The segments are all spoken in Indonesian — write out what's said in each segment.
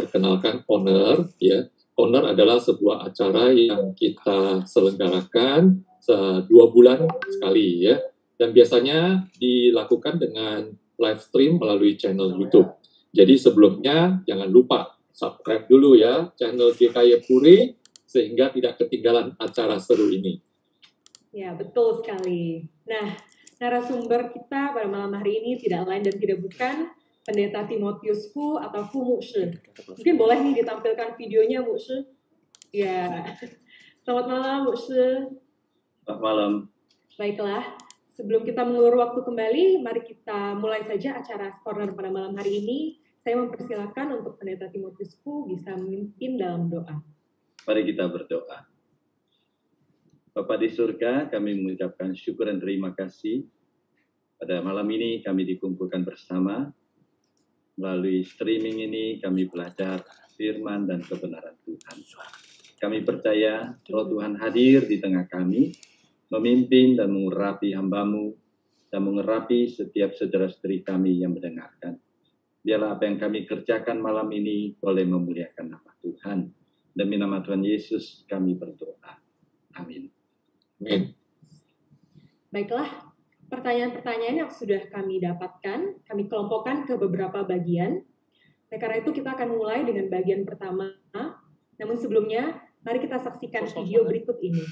perkenalkan Honor ya. Honor adalah sebuah acara yang kita selenggarakan dua bulan sekali ya. Dan biasanya dilakukan dengan live stream melalui channel YouTube. Jadi sebelumnya jangan lupa subscribe dulu ya channel GKY Puri sehingga tidak ketinggalan acara seru ini. Ya, betul sekali. Nah, narasumber kita pada malam hari ini tidak lain dan tidak bukan Pendeta Timotius Fu atau Fu Mushi. Mungkin boleh nih ditampilkan videonya Mushi. Ya. Selamat malam Mushi. Selamat malam. Baiklah, sebelum kita mengulur waktu kembali, mari kita mulai saja acara Corner pada malam hari ini. Saya mempersilahkan untuk Pendeta Timotius Fu bisa memimpin dalam doa. Mari kita berdoa. Bapak di surga, kami mengucapkan syukur dan terima kasih. Pada malam ini kami dikumpulkan bersama Melalui streaming ini kami belajar firman dan kebenaran Tuhan. Kami percaya roh Tuhan hadir di tengah kami, memimpin dan mengurapi hambamu, dan mengurapi setiap saudara-saudari kami yang mendengarkan. Biarlah apa yang kami kerjakan malam ini boleh memuliakan nama Tuhan. Demi nama Tuhan Yesus kami berdoa. Amin. Amin. Baiklah, pertanyaan-pertanyaan yang sudah kami dapatkan, kami kelompokkan ke beberapa bagian. Nah, karena itu kita akan mulai dengan bagian pertama. Namun sebelumnya, mari kita saksikan video berikut ini.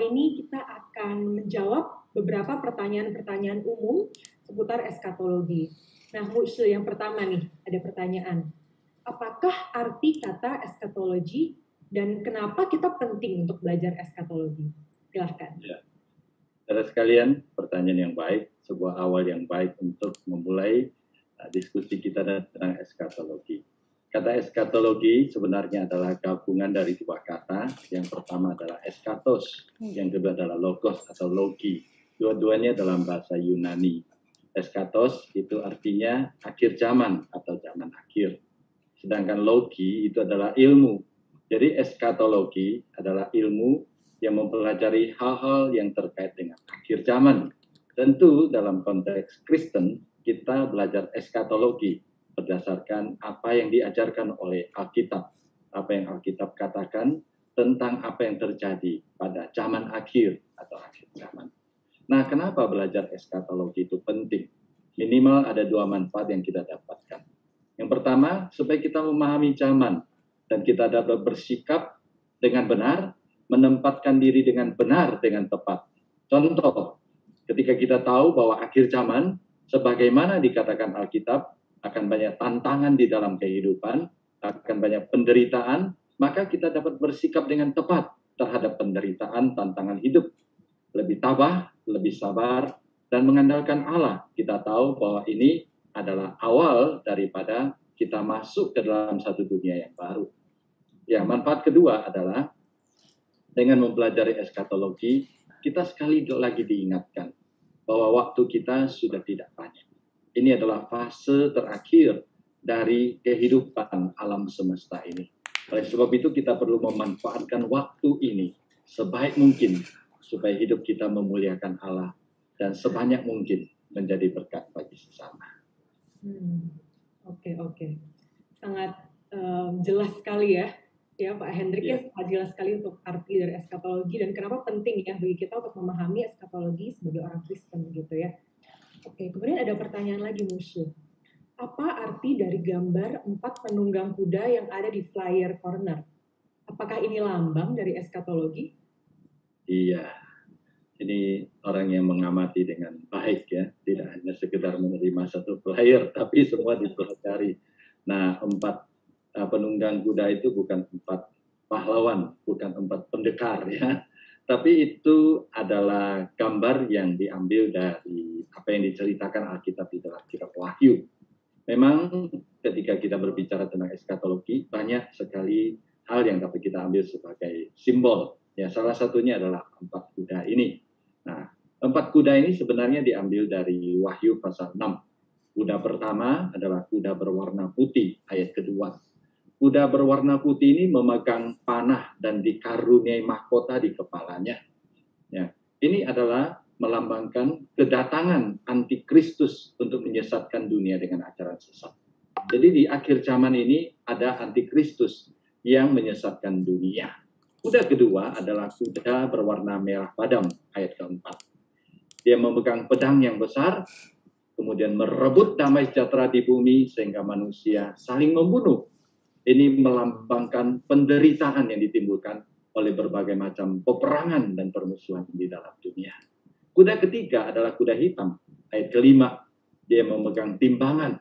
Ini kita akan menjawab beberapa pertanyaan-pertanyaan umum seputar eskatologi. Nah, Musyu yang pertama nih, ada pertanyaan. Apakah arti kata eskatologi dan kenapa kita penting untuk belajar eskatologi? Silahkan. Ya. Saudara sekalian, pertanyaan yang baik, sebuah awal yang baik untuk memulai uh, diskusi kita tentang eskatologi. Kata eskatologi sebenarnya adalah gabungan dari dua kata. Yang pertama adalah eskatos, hmm. yang kedua adalah logos atau logi. Dua-duanya dalam bahasa Yunani. Eskatos itu artinya akhir zaman atau zaman akhir. Sedangkan logi itu adalah ilmu. Jadi eskatologi adalah ilmu yang mempelajari hal-hal yang terkait dengan akhir zaman. Tentu dalam konteks Kristen kita belajar eskatologi berdasarkan apa yang diajarkan oleh Alkitab, apa yang Alkitab katakan tentang apa yang terjadi pada zaman akhir atau akhir zaman. Nah, kenapa belajar eskatologi itu penting? Minimal ada dua manfaat yang kita dapatkan. Yang pertama, supaya kita memahami zaman dan kita dapat bersikap dengan benar, menempatkan diri dengan benar, dengan tepat. Contoh, ketika kita tahu bahwa akhir zaman, sebagaimana dikatakan Alkitab, akan banyak tantangan di dalam kehidupan, akan banyak penderitaan, maka kita dapat bersikap dengan tepat terhadap penderitaan, tantangan hidup. Lebih tabah, lebih sabar, dan mengandalkan Allah. Kita tahu bahwa ini adalah awal daripada kita masuk ke dalam satu dunia yang baru. Ya, manfaat kedua adalah dengan mempelajari eskatologi, kita sekali lagi diingatkan bahwa waktu kita sudah tidak banyak ini adalah fase terakhir dari kehidupan alam semesta ini. Oleh sebab itu kita perlu memanfaatkan waktu ini sebaik mungkin supaya hidup kita memuliakan Allah dan sebanyak mungkin menjadi berkat bagi sesama. Hmm, oke okay, oke, okay. sangat um, jelas sekali ya, ya Pak Hendrik yeah. ya sangat jelas sekali untuk arti dari eskatologi dan kenapa penting ya bagi kita untuk memahami eskatologi sebagai orang Kristen gitu ya. Oke, kemudian ada pertanyaan lagi musuh. Apa arti dari gambar empat penunggang kuda yang ada di flyer corner? Apakah ini lambang dari eskatologi? Iya, ini orang yang mengamati dengan baik ya, tidak hanya sekedar menerima satu flyer, tapi semua dipelajari. Nah, empat uh, penunggang kuda itu bukan empat pahlawan, bukan empat pendekar ya, tapi itu adalah gambar yang diambil dari apa yang diceritakan Alkitab di dalam kitab Wahyu. Memang ketika kita berbicara tentang eskatologi, banyak sekali hal yang dapat kita ambil sebagai simbol. Ya, salah satunya adalah empat kuda ini. Nah, empat kuda ini sebenarnya diambil dari Wahyu pasal 6. Kuda pertama adalah kuda berwarna putih, ayat kedua. Kuda berwarna putih ini memegang panah dan dikaruniai mahkota di kepalanya. Ya, ini adalah melambangkan kedatangan antikristus untuk menyesatkan dunia dengan ajaran sesat. Jadi di akhir zaman ini ada antikristus yang menyesatkan dunia. Kuda kedua adalah kuda berwarna merah padam, ayat keempat. Dia memegang pedang yang besar, kemudian merebut damai sejahtera di bumi sehingga manusia saling membunuh ini melambangkan penderitaan yang ditimbulkan oleh berbagai macam peperangan dan permusuhan di dalam dunia. Kuda ketiga adalah kuda hitam. Ayat kelima, dia memegang timbangan,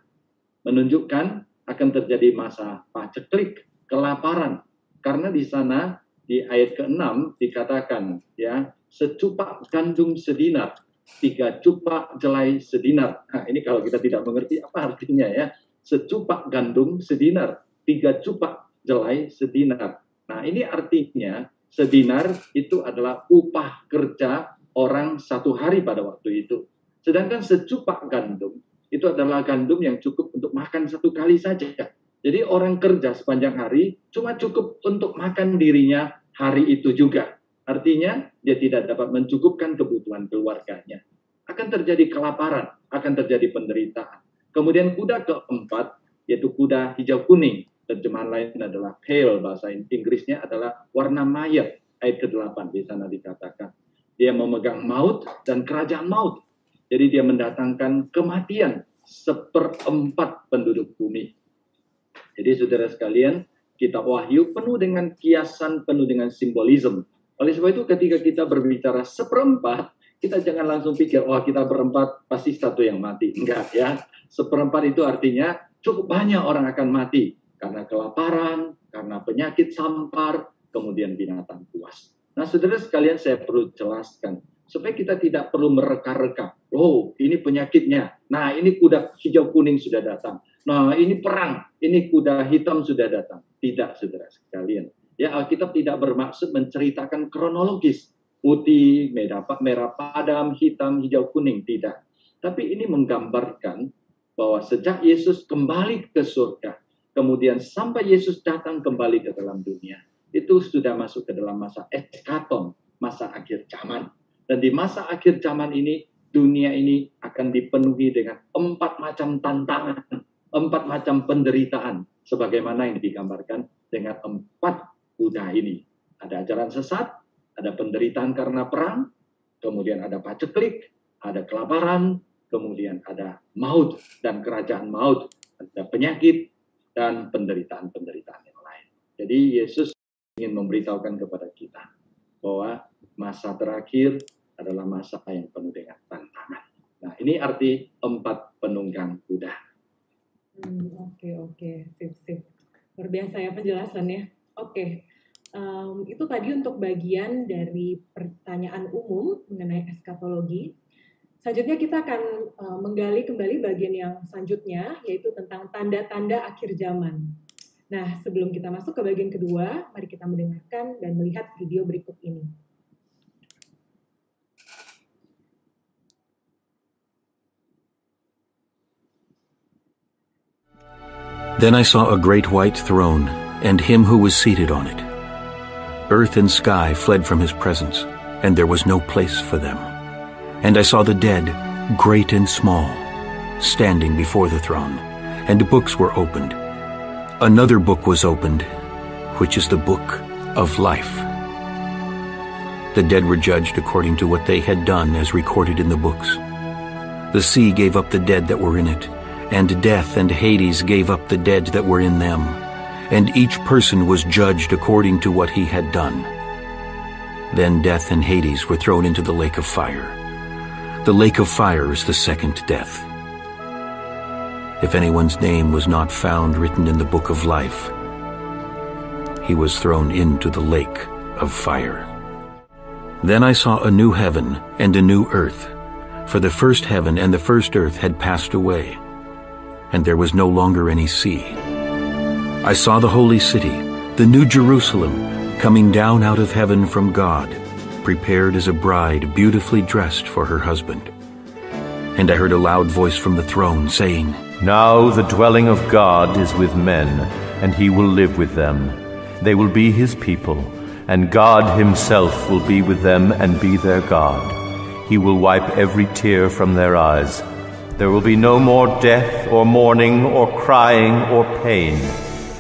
menunjukkan akan terjadi masa paceklik, kelaparan. Karena di sana di ayat ke-6 dikatakan ya secupak gandum sedinar, tiga cupak jelai sedinar. Nah, ini kalau kita tidak mengerti apa artinya ya. Secupak gandum sedinar tiga cupak jelai sedinar. Nah, ini artinya sedinar itu adalah upah kerja orang satu hari pada waktu itu. Sedangkan secupak gandum itu adalah gandum yang cukup untuk makan satu kali saja. Jadi orang kerja sepanjang hari cuma cukup untuk makan dirinya hari itu juga. Artinya dia tidak dapat mencukupkan kebutuhan keluarganya. Akan terjadi kelaparan, akan terjadi penderitaan. Kemudian kuda keempat yaitu kuda hijau kuning terjemahan lain adalah pale bahasa Inggrisnya adalah warna mayat ayat ke-8 di sana dikatakan. Dia memegang maut dan kerajaan maut. Jadi dia mendatangkan kematian seperempat penduduk bumi. Jadi saudara sekalian kita wahyu penuh dengan kiasan penuh dengan simbolisme. Oleh sebab itu ketika kita berbicara seperempat, kita jangan langsung pikir, wah oh, kita berempat pasti satu yang mati. Enggak ya. Seperempat itu artinya cukup banyak orang akan mati karena kelaparan, karena penyakit sampar, kemudian binatang buas. Nah, saudara sekalian saya perlu jelaskan supaya kita tidak perlu mereka-reka. Oh, ini penyakitnya. Nah, ini kuda hijau kuning sudah datang. Nah, ini perang. Ini kuda hitam sudah datang. Tidak, saudara sekalian. Ya, Alkitab tidak bermaksud menceritakan kronologis putih, merah, merah padam, hitam, hijau, kuning. Tidak. Tapi ini menggambarkan bahwa sejak Yesus kembali ke surga, kemudian sampai Yesus datang kembali ke dalam dunia, itu sudah masuk ke dalam masa eskaton, masa akhir zaman. Dan di masa akhir zaman ini, dunia ini akan dipenuhi dengan empat macam tantangan, empat macam penderitaan, sebagaimana yang digambarkan dengan empat kuda ini. Ada ajaran sesat, ada penderitaan karena perang, kemudian ada paceklik, ada kelaparan, kemudian ada maut dan kerajaan maut, ada penyakit dan penderitaan-penderitaan yang lain. Jadi Yesus ingin memberitahukan kepada kita bahwa masa terakhir adalah masa yang penuh dengan tantangan. Nah, ini arti empat penunggang kuda. Hmm, oke, oke, sip, sip. Luar biasa ya penjelasannya. Oke, um, itu tadi untuk bagian dari pertanyaan umum mengenai eskatologi. Selanjutnya kita akan uh, menggali kembali bagian yang selanjutnya, yaitu tentang tanda-tanda akhir zaman. Nah, sebelum kita masuk ke bagian kedua, mari kita mendengarkan dan melihat video berikut ini. Then I saw a great white throne, and him who was seated on it. Earth and sky fled from his presence, and there was no place for them. And I saw the dead, great and small, standing before the throne, and books were opened. Another book was opened, which is the book of life. The dead were judged according to what they had done as recorded in the books. The sea gave up the dead that were in it, and death and Hades gave up the dead that were in them, and each person was judged according to what he had done. Then death and Hades were thrown into the lake of fire. The lake of fire is the second death. If anyone's name was not found written in the book of life, he was thrown into the lake of fire. Then I saw a new heaven and a new earth, for the first heaven and the first earth had passed away, and there was no longer any sea. I saw the holy city, the new Jerusalem, coming down out of heaven from God, prepared as a bride beautifully dressed for her husband. And I heard a loud voice from the throne saying, Now the dwelling of God is with men, and he will live with them. They will be his people, and God himself will be with them and be their God. He will wipe every tear from their eyes. There will be no more death, or mourning, or crying, or pain,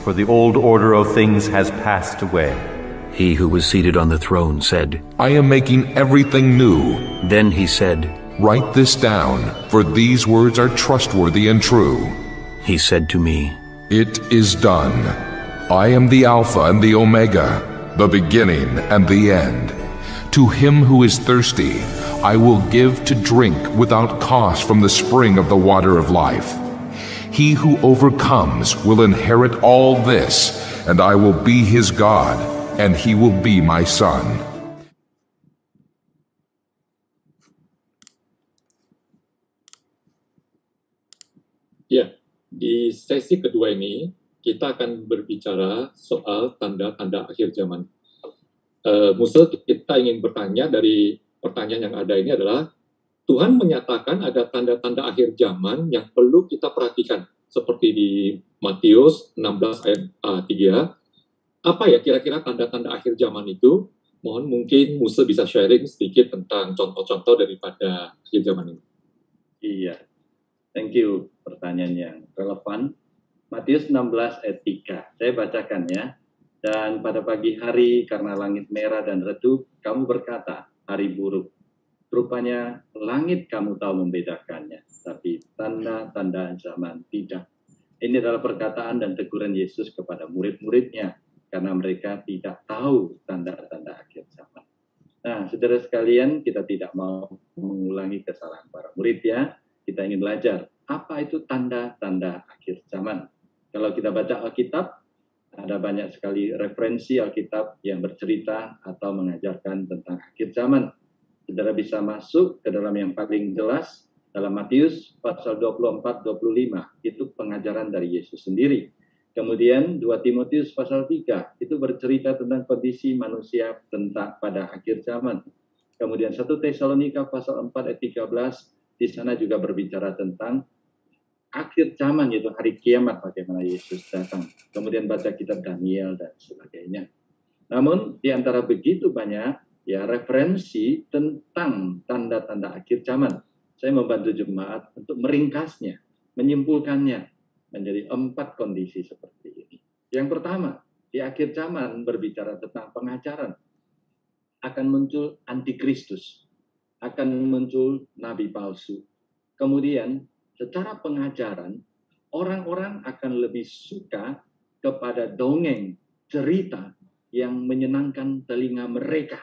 for the old order of things has passed away. He who was seated on the throne said, I am making everything new. Then he said, Write this down, for these words are trustworthy and true. He said to me, It is done. I am the Alpha and the Omega, the beginning and the end. To him who is thirsty, I will give to drink without cost from the spring of the water of life. He who overcomes will inherit all this, and I will be his God and he will be my son. Ya, di sesi kedua ini kita akan berbicara soal tanda-tanda akhir zaman. Uh, Musul, kita ingin bertanya dari pertanyaan yang ada ini adalah Tuhan menyatakan ada tanda-tanda akhir zaman yang perlu kita perhatikan seperti di Matius 16 ayat uh, 3 apa ya kira-kira tanda-tanda akhir zaman itu? Mohon mungkin Musa bisa sharing sedikit tentang contoh-contoh daripada akhir zaman ini. Iya, thank you pertanyaan yang relevan. Matius 16 ayat 3, saya bacakan ya. Dan pada pagi hari karena langit merah dan redup, kamu berkata, hari buruk. Rupanya langit kamu tahu membedakannya, tapi tanda-tanda zaman tidak. Ini adalah perkataan dan teguran Yesus kepada murid-muridnya karena mereka tidak tahu tanda-tanda akhir zaman. Nah, saudara sekalian, kita tidak mau mengulangi kesalahan para murid ya. Kita ingin belajar apa itu tanda-tanda akhir zaman. Kalau kita baca Alkitab, ada banyak sekali referensi Alkitab yang bercerita atau mengajarkan tentang akhir zaman. Saudara bisa masuk ke dalam yang paling jelas dalam Matius pasal 24 25 itu pengajaran dari Yesus sendiri. Kemudian 2 Timotius pasal 3 itu bercerita tentang kondisi manusia tentang pada akhir zaman. Kemudian 1 Tesalonika pasal 4 ayat 13 di sana juga berbicara tentang akhir zaman yaitu hari kiamat bagaimana Yesus datang. Kemudian baca kitab Daniel dan sebagainya. Namun di antara begitu banyak ya referensi tentang tanda-tanda akhir zaman. Saya membantu jemaat untuk meringkasnya, menyimpulkannya menjadi empat kondisi seperti ini. Yang pertama, di akhir zaman berbicara tentang pengajaran. Akan muncul antikristus, akan muncul nabi palsu. Kemudian, secara pengajaran, orang-orang akan lebih suka kepada dongeng, cerita yang menyenangkan telinga mereka.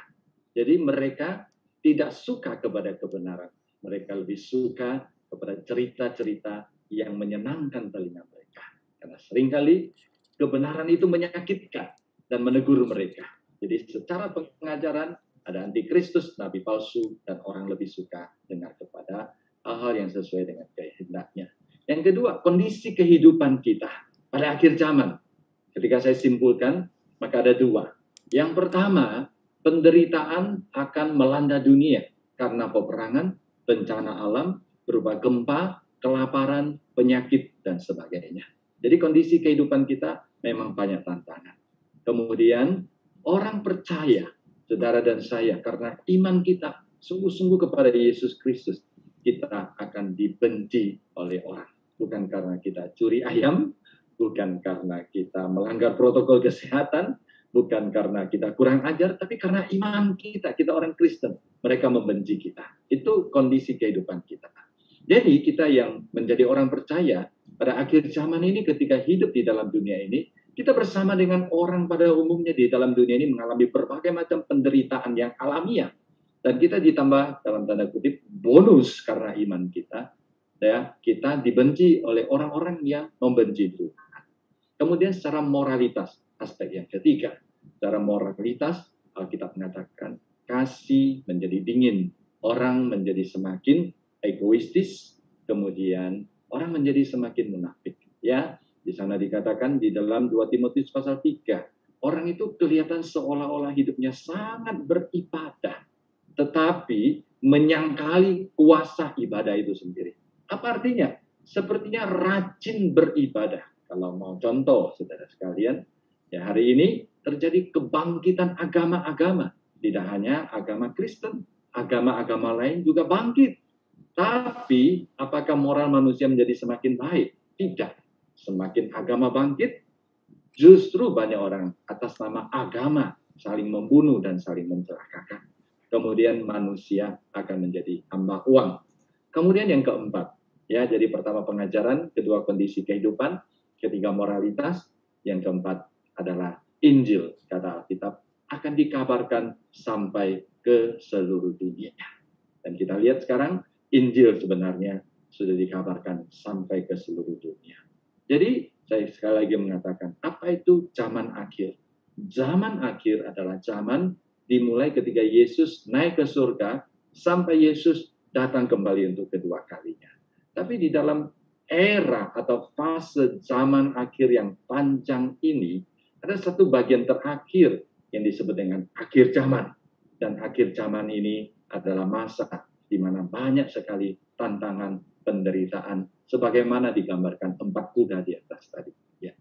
Jadi mereka tidak suka kepada kebenaran. Mereka lebih suka kepada cerita-cerita yang menyenangkan telinga mereka. Karena sering kali kebenaran itu menyakitkan dan menegur mereka. Jadi secara pengajaran ada antikristus, nabi palsu, dan orang lebih suka dengar kepada hal-hal yang sesuai dengan kehendaknya. Yang kedua, kondisi kehidupan kita pada akhir zaman. Ketika saya simpulkan, maka ada dua. Yang pertama, penderitaan akan melanda dunia karena peperangan, bencana alam, berupa gempa, kelaparan, penyakit, dan sebagainya. Jadi kondisi kehidupan kita memang banyak tantangan. Kemudian orang percaya, saudara dan saya, karena iman kita sungguh-sungguh kepada Yesus Kristus, kita akan dibenci oleh orang. Bukan karena kita curi ayam, bukan karena kita melanggar protokol kesehatan, bukan karena kita kurang ajar, tapi karena iman kita, kita orang Kristen, mereka membenci kita. Itu kondisi kehidupan kita. Jadi kita yang menjadi orang percaya pada akhir zaman ini ketika hidup di dalam dunia ini, kita bersama dengan orang pada umumnya di dalam dunia ini mengalami berbagai macam penderitaan yang alamiah. Dan kita ditambah dalam tanda kutip bonus karena iman kita, ya kita dibenci oleh orang-orang yang membenci Tuhan. Kemudian secara moralitas, aspek yang ketiga, secara moralitas Alkitab mengatakan kasih menjadi dingin, orang menjadi semakin egoistis, kemudian orang menjadi semakin munafik. Ya, di sana dikatakan di dalam 2 Timotius pasal 3, orang itu kelihatan seolah-olah hidupnya sangat beribadah, tetapi menyangkali kuasa ibadah itu sendiri. Apa artinya? Sepertinya rajin beribadah. Kalau mau contoh, saudara sekalian, ya hari ini terjadi kebangkitan agama-agama. Tidak hanya agama Kristen, agama-agama lain juga bangkit tapi apakah moral manusia menjadi semakin baik? Tidak. Semakin agama bangkit, justru banyak orang atas nama agama saling membunuh dan saling mencelakakan. Kemudian manusia akan menjadi hamba uang. Kemudian yang keempat, ya jadi pertama pengajaran, kedua kondisi kehidupan, ketiga moralitas, yang keempat adalah Injil kata Alkitab akan dikabarkan sampai ke seluruh dunia. Dan kita lihat sekarang Injil sebenarnya sudah dikabarkan sampai ke seluruh dunia. Jadi saya sekali lagi mengatakan, apa itu zaman akhir? Zaman akhir adalah zaman dimulai ketika Yesus naik ke surga sampai Yesus datang kembali untuk kedua kalinya. Tapi di dalam era atau fase zaman akhir yang panjang ini, ada satu bagian terakhir yang disebut dengan akhir zaman. Dan akhir zaman ini adalah masa di mana banyak sekali tantangan penderitaan sebagaimana digambarkan empat kuda di atas tadi. Ya.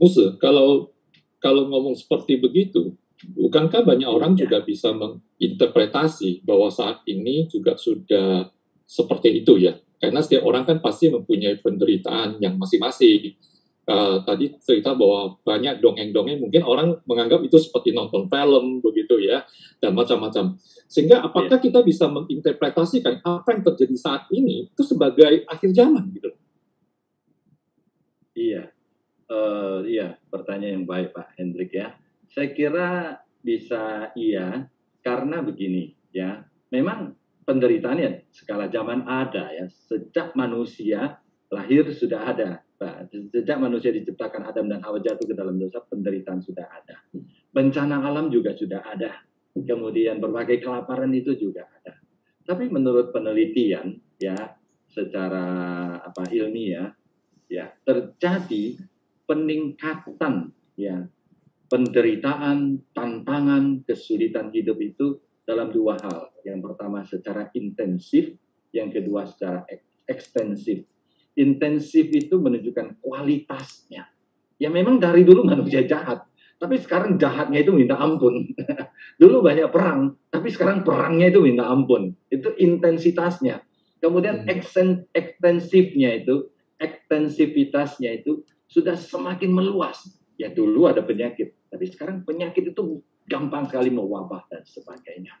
Musuh, kalau kalau ngomong seperti begitu, bukankah banyak orang ya. juga bisa menginterpretasi bahwa saat ini juga sudah seperti itu ya? Karena setiap orang kan pasti mempunyai penderitaan yang masing-masing uh, tadi cerita bahwa banyak dongeng-dongeng mungkin orang menganggap itu seperti nonton film begitu ya dan macam-macam. Sehingga apakah yeah. kita bisa menginterpretasikan apa yang terjadi saat ini itu sebagai akhir zaman gitu? Iya. Uh, iya pertanyaan yang baik Pak Hendrik ya. Saya kira bisa iya Karena begini, ya, memang penderitaannya skala zaman ada ya. Sejak manusia lahir sudah ada. Sejak manusia diciptakan Adam dan Hawa jatuh ke dalam dosa, penderitaan sudah ada. Bencana alam juga sudah ada. Kemudian berbagai kelaparan itu juga ada. Tapi menurut penelitian ya secara apa ilmiah ya terjadi peningkatan ya penderitaan, tantangan, kesulitan hidup itu dalam dua hal. Yang pertama secara intensif, yang kedua secara ekstensif. Intensif itu menunjukkan kualitasnya. Ya memang dari dulu manusia jahat, tapi sekarang jahatnya itu minta ampun. dulu banyak perang, tapi sekarang perangnya itu minta ampun. Itu intensitasnya. Kemudian hmm. ekstensifnya itu, ekstensivitasnya itu sudah semakin meluas. Ya dulu ada penyakit, tapi sekarang penyakit itu gampang sekali mewabah dan sebagainya.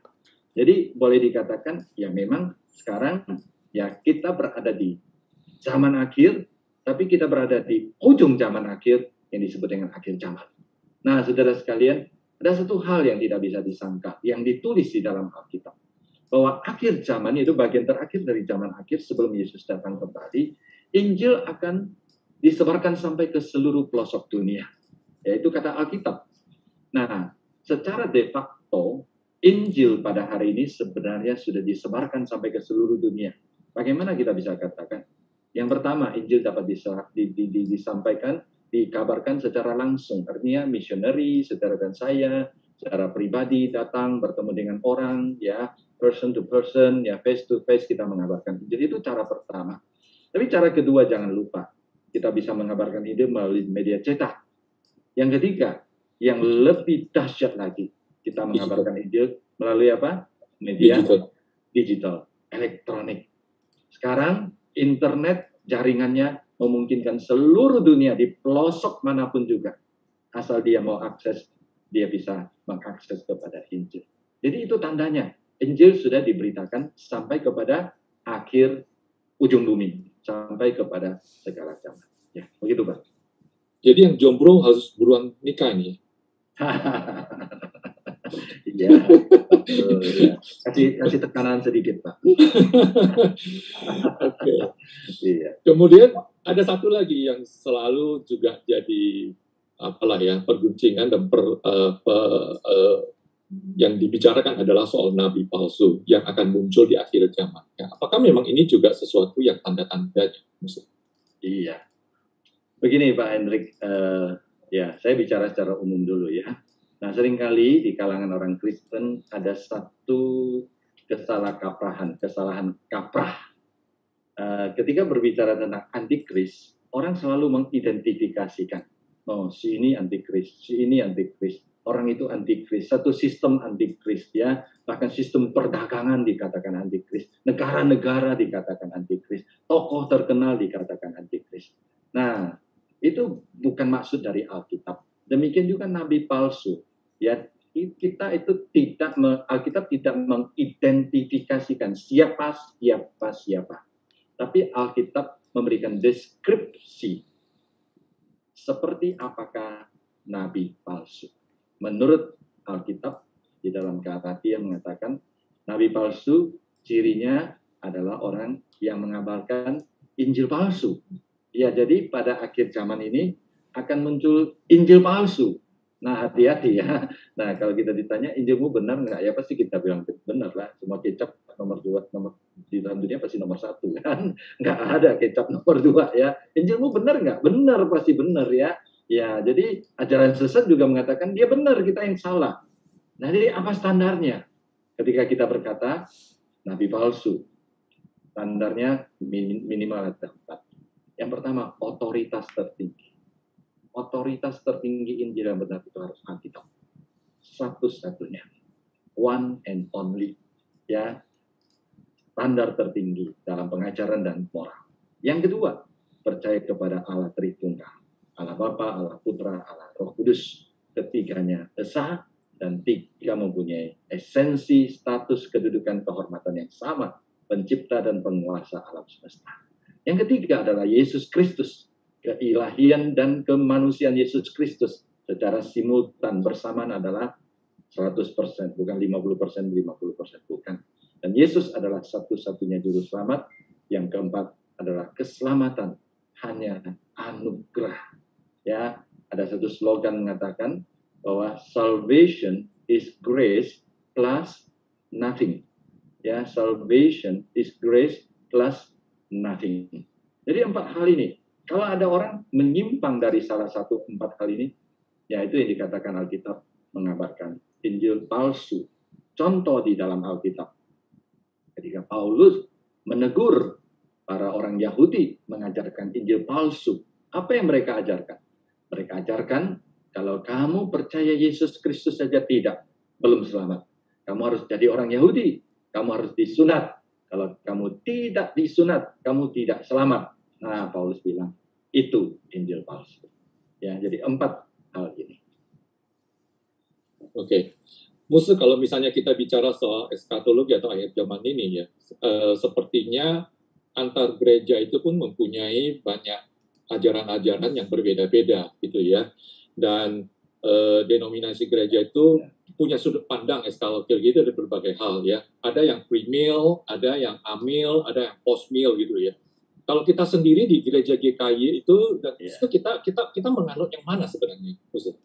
Jadi boleh dikatakan ya memang sekarang ya kita berada di zaman akhir, tapi kita berada di ujung zaman akhir yang disebut dengan akhir zaman. Nah, saudara sekalian, ada satu hal yang tidak bisa disangka yang ditulis di dalam Alkitab bahwa akhir zaman itu bagian terakhir dari zaman akhir sebelum Yesus datang kembali, Injil akan disebarkan sampai ke seluruh pelosok dunia. Yaitu kata Alkitab. Nah, secara de facto, Injil pada hari ini sebenarnya sudah disebarkan sampai ke seluruh dunia. Bagaimana kita bisa katakan? Yang pertama, Injil dapat disampaikan, dikabarkan secara langsung. Artinya, missionary, saudara dan saya, secara pribadi datang bertemu dengan orang, ya person to person, ya face to face kita mengabarkan. Jadi itu cara pertama. Tapi cara kedua jangan lupa, kita bisa mengabarkan ide melalui media cetak. Yang ketiga, yang lebih dahsyat lagi, kita mengabarkan ide melalui apa? Media digital, digital elektronik. Sekarang internet jaringannya memungkinkan seluruh dunia di pelosok mana pun juga. Asal dia mau akses, dia bisa mengakses kepada Injil. Jadi itu tandanya Injil sudah diberitakan sampai kepada akhir ujung bumi, sampai kepada segala zaman. Ya, begitu Pak. Jadi yang jomblo harus buruan nikah nih. Iya. ya. Kasih kasih tekanan sedikit, Pak. Oke. Iya. Kemudian ada satu lagi yang selalu juga jadi apalah ya perguncingan dan per, uh, per, uh, yang dibicarakan adalah soal nabi palsu yang akan muncul di akhir zaman. Ya, apakah memang ini juga sesuatu yang tanda-tandanya? Iya. Begini Pak Hendrik, uh, ya saya bicara secara umum dulu ya. Nah sering kali di kalangan orang Kristen ada satu kesalahkaprahan, kesalahan kaprah. Uh, ketika berbicara tentang antikris, orang selalu mengidentifikasikan, oh si ini antikris, si ini antikris orang itu antikris, satu sistem antikris ya, bahkan sistem perdagangan dikatakan antikris, negara-negara dikatakan antikris, tokoh terkenal dikatakan antikris. Nah, itu bukan maksud dari Alkitab. Demikian juga nabi palsu. Ya, kita itu tidak Alkitab tidak mengidentifikasikan siapa siapa siapa. Tapi Alkitab memberikan deskripsi seperti apakah nabi palsu. Menurut Alkitab di dalam Galatia mengatakan nabi palsu cirinya adalah orang yang mengabarkan Injil palsu. Ya, jadi pada akhir zaman ini akan muncul Injil palsu. Nah, hati-hati ya. Nah, kalau kita ditanya Injilmu benar nggak? Ya pasti kita bilang benar lah. Semua kecap nomor dua, nomor di dalam dunia pasti nomor satu kan. Nggak ada kecap nomor dua ya. Injilmu benar nggak? Benar pasti benar ya. Ya, jadi ajaran sesat juga mengatakan dia benar, kita yang salah. Nah, jadi apa standarnya? Ketika kita berkata nabi palsu, standarnya minimal ada empat. Yang pertama, otoritas tertinggi. Otoritas tertinggi Injil yang benar itu harus Alkitab. Satu-satunya. One and only. Ya, standar tertinggi dalam pengajaran dan moral. Yang kedua, percaya kepada Allah Tritunggal Allah Bapa, Allah Putra, Allah Roh Kudus. Ketiganya esa dan tiga mempunyai esensi status kedudukan kehormatan yang sama, pencipta dan penguasa alam semesta. Yang ketiga adalah Yesus Kristus, keilahian dan kemanusiaan Yesus Kristus secara simultan bersamaan adalah 100%, bukan 50%, 50%, bukan. Dan Yesus adalah satu-satunya juru selamat. Yang keempat adalah keselamatan hanya anugerah. Ya, ada satu slogan mengatakan bahwa salvation is grace plus nothing. Ya, salvation is grace plus nothing. Jadi empat hal ini. Kalau ada orang menyimpang dari salah satu empat hal ini, ya itu yang dikatakan Alkitab mengabarkan Injil palsu. Contoh di dalam Alkitab. Ketika Paulus menegur para orang Yahudi mengajarkan Injil palsu. Apa yang mereka ajarkan? Mereka ajarkan kalau kamu percaya Yesus Kristus saja tidak, belum selamat. Kamu harus jadi orang Yahudi, kamu harus disunat. Kalau kamu tidak disunat, kamu tidak selamat. Nah, Paulus bilang, itu Injil palsu. Ya, jadi empat hal ini. Oke. Okay. Musuh kalau misalnya kita bicara soal eskatologi atau akhir zaman ini ya, e, sepertinya antar gereja itu pun mempunyai banyak ajaran-ajaran yang berbeda-beda gitu ya. Dan e, denominasi gereja itu punya sudut pandang eskatologi gitu dari berbagai hal ya. Ada yang premil, ada yang amil, ada yang postmil gitu ya. Kalau kita sendiri di gereja GKI itu, dan yeah. itu kita kita kita menganut yang mana sebenarnya, Musuh?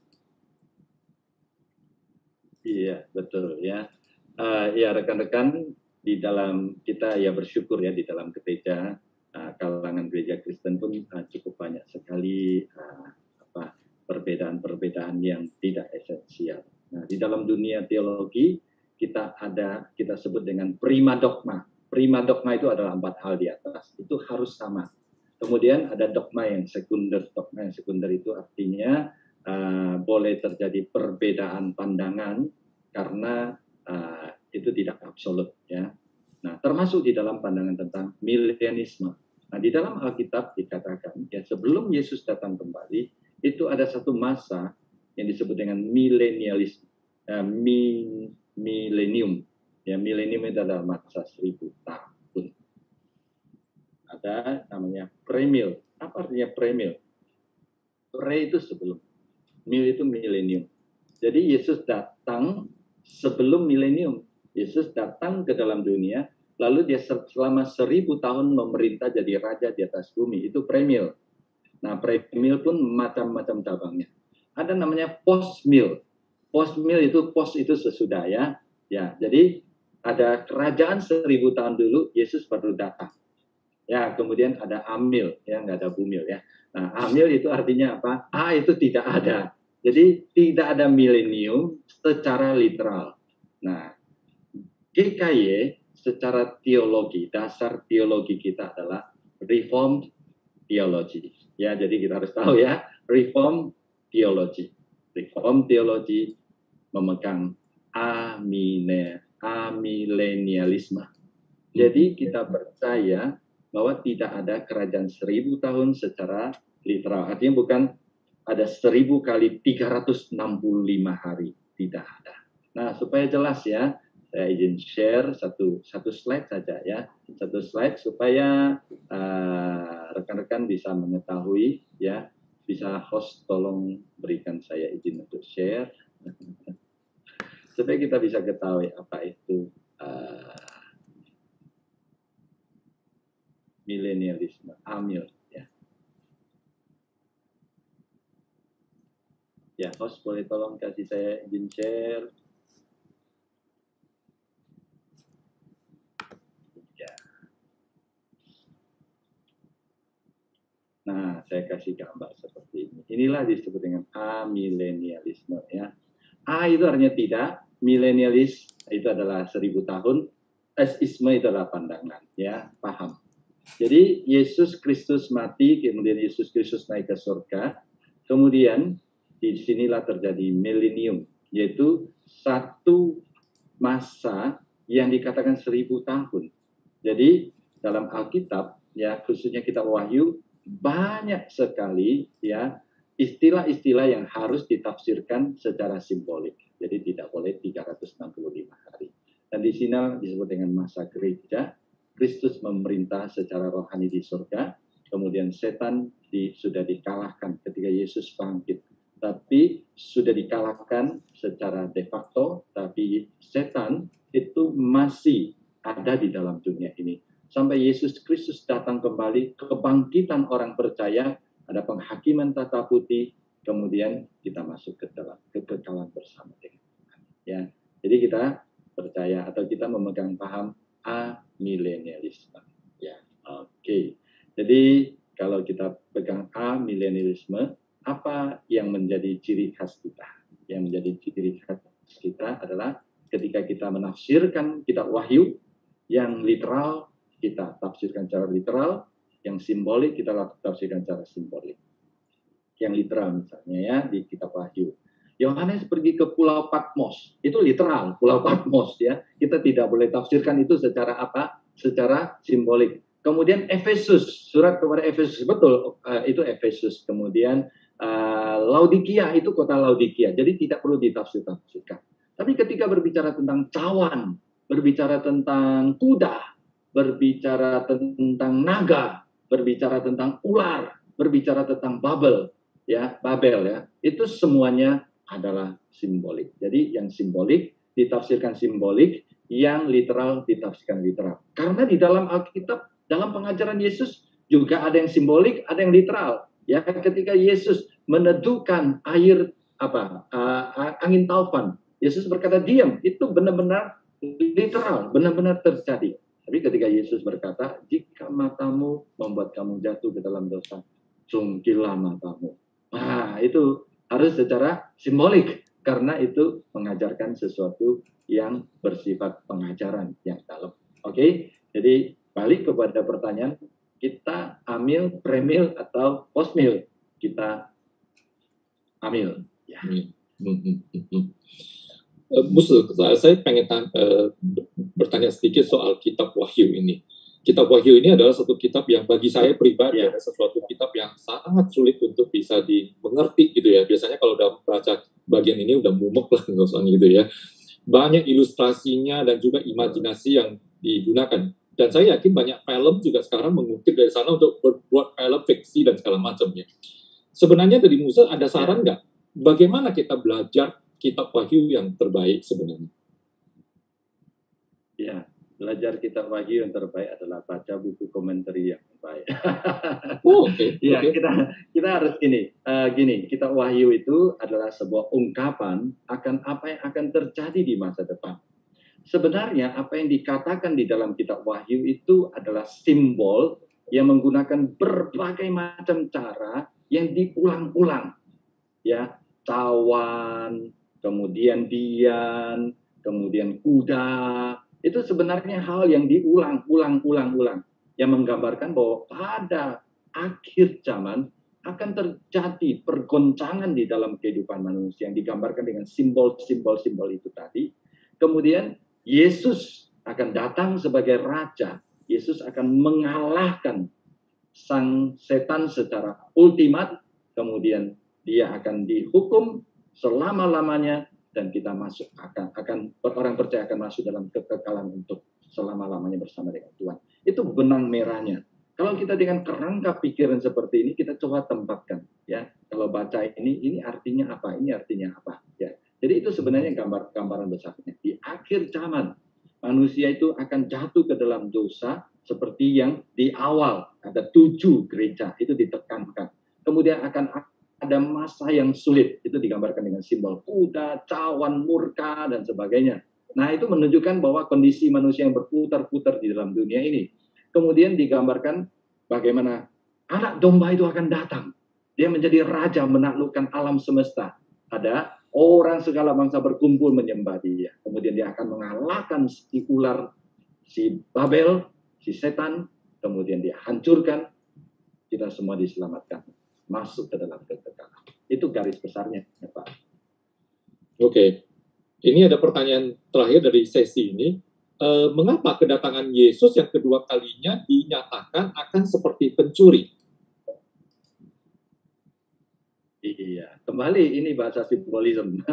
Iya, betul ya. Uh, ya rekan-rekan di dalam kita ya bersyukur ya di dalam gereja uh, kalangan gereja Kristen pun uh, cukup banyak sekali uh, apa perbedaan-perbedaan yang tidak esensial. Nah, di dalam dunia teologi kita ada kita sebut dengan prima dogma. Prima dogma itu adalah empat hal di atas. Itu harus sama. Kemudian ada dogma yang sekunder. Dogma yang sekunder itu artinya uh, boleh terjadi perbedaan pandangan karena uh, itu tidak absolut ya. Nah, termasuk di dalam pandangan tentang milenialisme. Nah, di dalam Alkitab dikatakan ya sebelum Yesus datang kembali itu ada satu masa yang disebut dengan milenialisme, uh, mi, milenium. Ya, milenium itu adalah masa seribu tahun. Ada namanya premil. Apa artinya premil? Pre itu sebelum mil itu milenium. Jadi Yesus datang sebelum milenium. Yesus datang ke dalam dunia, lalu dia selama seribu tahun memerintah jadi raja di atas bumi. Itu premil. Nah, premil pun macam-macam cabangnya. Ada namanya post mil. Post mil itu post itu sesudah ya. Ya, jadi ada kerajaan seribu tahun dulu, Yesus baru datang. Ya, kemudian ada amil, ya nggak ada bumil ya. Nah, amil itu artinya apa? A itu tidak ada. Jadi tidak ada milenium secara literal. Nah, GKY secara teologi, dasar teologi kita adalah Reformed Theology. Ya, jadi kita harus tahu ya, Reformed Theology. Reformed Theology memegang amine, amilenialisme. Jadi kita percaya bahwa tidak ada kerajaan seribu tahun secara literal. Artinya bukan ada seribu kali 365 hari. Tidak ada. Nah, supaya jelas ya, saya izin share satu satu slide saja ya, satu slide supaya uh, rekan-rekan uh, bisa mengetahui ya, bisa host tolong berikan saya izin untuk share supaya kita bisa ketahui apa itu uh, milenialisme, amil. Ya. ya, host boleh tolong kasih saya izin share. Ya. Nah, saya kasih gambar seperti ini. Inilah disebut dengan amilenialisme ya. A itu artinya tidak, milenialis itu adalah seribu tahun, esisme itu adalah pandangan, ya, paham. Jadi Yesus Kristus mati, kemudian Yesus Kristus naik ke surga, kemudian di sinilah terjadi milenium, yaitu satu masa yang dikatakan seribu tahun. Jadi dalam Alkitab, ya khususnya kitab Wahyu, banyak sekali ya istilah-istilah yang harus ditafsirkan secara simbolik. Jadi tidak boleh 365 hari. Dan di sini disebut dengan masa gereja, Kristus memerintah secara rohani di surga, kemudian setan di, sudah dikalahkan ketika Yesus bangkit tapi sudah dikalahkan secara de facto, tapi setan itu masih ada di dalam dunia ini. Sampai Yesus Kristus datang kembali, kebangkitan orang percaya, ada penghakiman tata putih, kemudian kita masuk ke dalam kekekalan bersama dengan Tuhan. Ya, jadi kita percaya atau kita memegang paham amilenialisme. Ya, oke. Okay. Jadi kalau kita pegang amilenialisme, apa yang menjadi ciri khas kita? Yang menjadi ciri khas kita adalah ketika kita menafsirkan kitab Wahyu yang literal kita tafsirkan secara literal, yang simbolik kita tafsirkan secara simbolik. Yang literal misalnya ya di kitab Wahyu. Yohanes pergi ke Pulau Patmos, itu literal Pulau Patmos ya. Kita tidak boleh tafsirkan itu secara apa? Secara simbolik. Kemudian Efesus, surat kepada Efesus betul uh, itu Efesus. Kemudian uh, Laodikia itu kota Laodikia. Jadi tidak perlu ditafsir-tafsirkan. Tapi ketika berbicara tentang cawan, berbicara tentang kuda, berbicara tentang naga, berbicara tentang ular, berbicara tentang Babel, ya, Babel ya. Itu semuanya adalah simbolik. Jadi yang simbolik ditafsirkan simbolik, yang literal ditafsirkan literal. Karena di dalam Alkitab, dalam pengajaran Yesus juga ada yang simbolik, ada yang literal. Ya, ketika Yesus meneduhkan air apa uh, angin taufan, Yesus berkata diam, itu benar-benar literal, benar-benar terjadi. Tapi ketika Yesus berkata, jika matamu membuat kamu jatuh ke dalam dosa, cungkilah matamu. Nah, itu harus secara simbolik, karena itu mengajarkan sesuatu yang bersifat pengajaran yang dalam. Oke, jadi balik kepada pertanyaan, kita amil, premil, atau postmil? Kita amil. Ya. Hmm. Hmm. hmm, hmm uh, Musul, saya pengen uh, bertanya sedikit soal kitab Wahyu ini. Kitab Wahyu ini adalah satu kitab yang bagi saya pribadi ya. ada sesuatu kitab yang sangat sulit untuk bisa dimengerti gitu ya. Biasanya kalau udah baca bagian ini udah mumek lah gitu ya. Banyak ilustrasinya dan juga imajinasi yang digunakan. Dan saya yakin banyak film juga sekarang mengutip dari sana untuk berbuat film fiksi dan segala macamnya. Sebenarnya dari Musa ada saran ya. nggak? Bagaimana kita belajar kitab Wahyu yang terbaik sebenarnya? Ya, belajar kitab Wahyu yang terbaik adalah baca buku komentar yang baik. oh, oke. Okay. ya, okay. kita kita harus gini, uh, gini, kitab Wahyu itu adalah sebuah ungkapan akan apa yang akan terjadi di masa depan. Sebenarnya apa yang dikatakan di dalam kitab Wahyu itu adalah simbol yang menggunakan berbagai macam cara yang diulang-ulang. Ya, cawan, kemudian dian, kemudian kuda, itu sebenarnya hal yang diulang-ulang-ulang-ulang yang menggambarkan bahwa pada akhir zaman akan terjadi pergoncangan di dalam kehidupan manusia yang digambarkan dengan simbol-simbol-simbol itu tadi. Kemudian Yesus akan datang sebagai raja. Yesus akan mengalahkan sang setan secara ultimat. Kemudian dia akan dihukum selama-lamanya dan kita masuk akan akan orang percaya akan masuk dalam kekekalan untuk selama-lamanya bersama dengan Tuhan. Itu benang merahnya. Kalau kita dengan kerangka pikiran seperti ini kita coba tempatkan ya. Kalau baca ini ini artinya apa? Ini artinya apa? Ya. Jadi itu sebenarnya gambar gambaran besarnya. Di akhir zaman manusia itu akan jatuh ke dalam dosa seperti yang di awal ada tujuh gereja itu ditekankan. Kemudian akan ada masa yang sulit. Itu digambarkan dengan simbol kuda, cawan, murka, dan sebagainya. Nah, itu menunjukkan bahwa kondisi manusia yang berputar-putar di dalam dunia ini. Kemudian digambarkan bagaimana anak domba itu akan datang. Dia menjadi raja menaklukkan alam semesta. Ada orang segala bangsa berkumpul menyembah dia. Kemudian dia akan mengalahkan si ular, si Babel, si setan. Kemudian dia hancurkan. Kita semua diselamatkan masuk ke dalam kekekalan. Itu garis besarnya, ya, Pak. Oke, ini ada pertanyaan terakhir dari sesi ini. E, mengapa kedatangan Yesus yang kedua kalinya dinyatakan akan seperti pencuri? Iya, kembali ini bahasa simbolisme.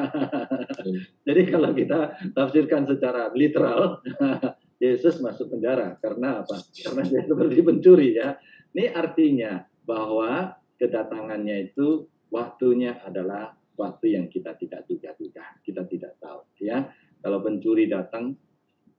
Jadi kalau kita tafsirkan secara literal, Yesus masuk penjara karena apa? Karena dia seperti pencuri ya. Ini artinya bahwa kedatangannya itu waktunya adalah sesuatu yang kita tidak duga-duga, kita tidak tahu. Ya, kalau pencuri datang,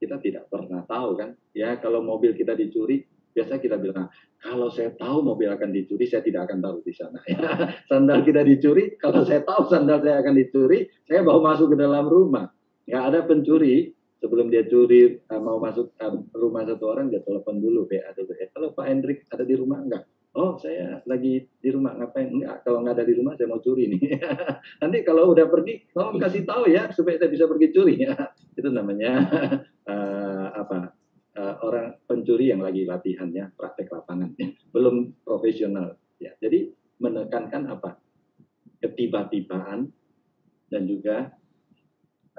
kita tidak pernah tahu kan. Ya, kalau mobil kita dicuri, biasa kita bilang, kalau saya tahu mobil akan dicuri, saya tidak akan taruh di sana. Ya, sandal kita dicuri, kalau saya tahu sandal saya akan dicuri, saya bawa masuk ke dalam rumah. Nggak ada pencuri, sebelum dia curi uh, mau masuk uh, rumah satu orang, dia telepon dulu PA dulu. Ya, kalau Pak Hendrik ada di rumah enggak? Oh, saya lagi di rumah ngapain? Enggak, kalau nggak ada di rumah saya mau curi nih. Nanti kalau udah pergi, tolong kasih tahu ya supaya saya bisa pergi curi ya. Itu namanya uh, apa? Uh, orang pencuri yang lagi latihannya praktek lapangan, belum profesional. Ya, jadi menekankan apa? Ketiba-tibaan dan juga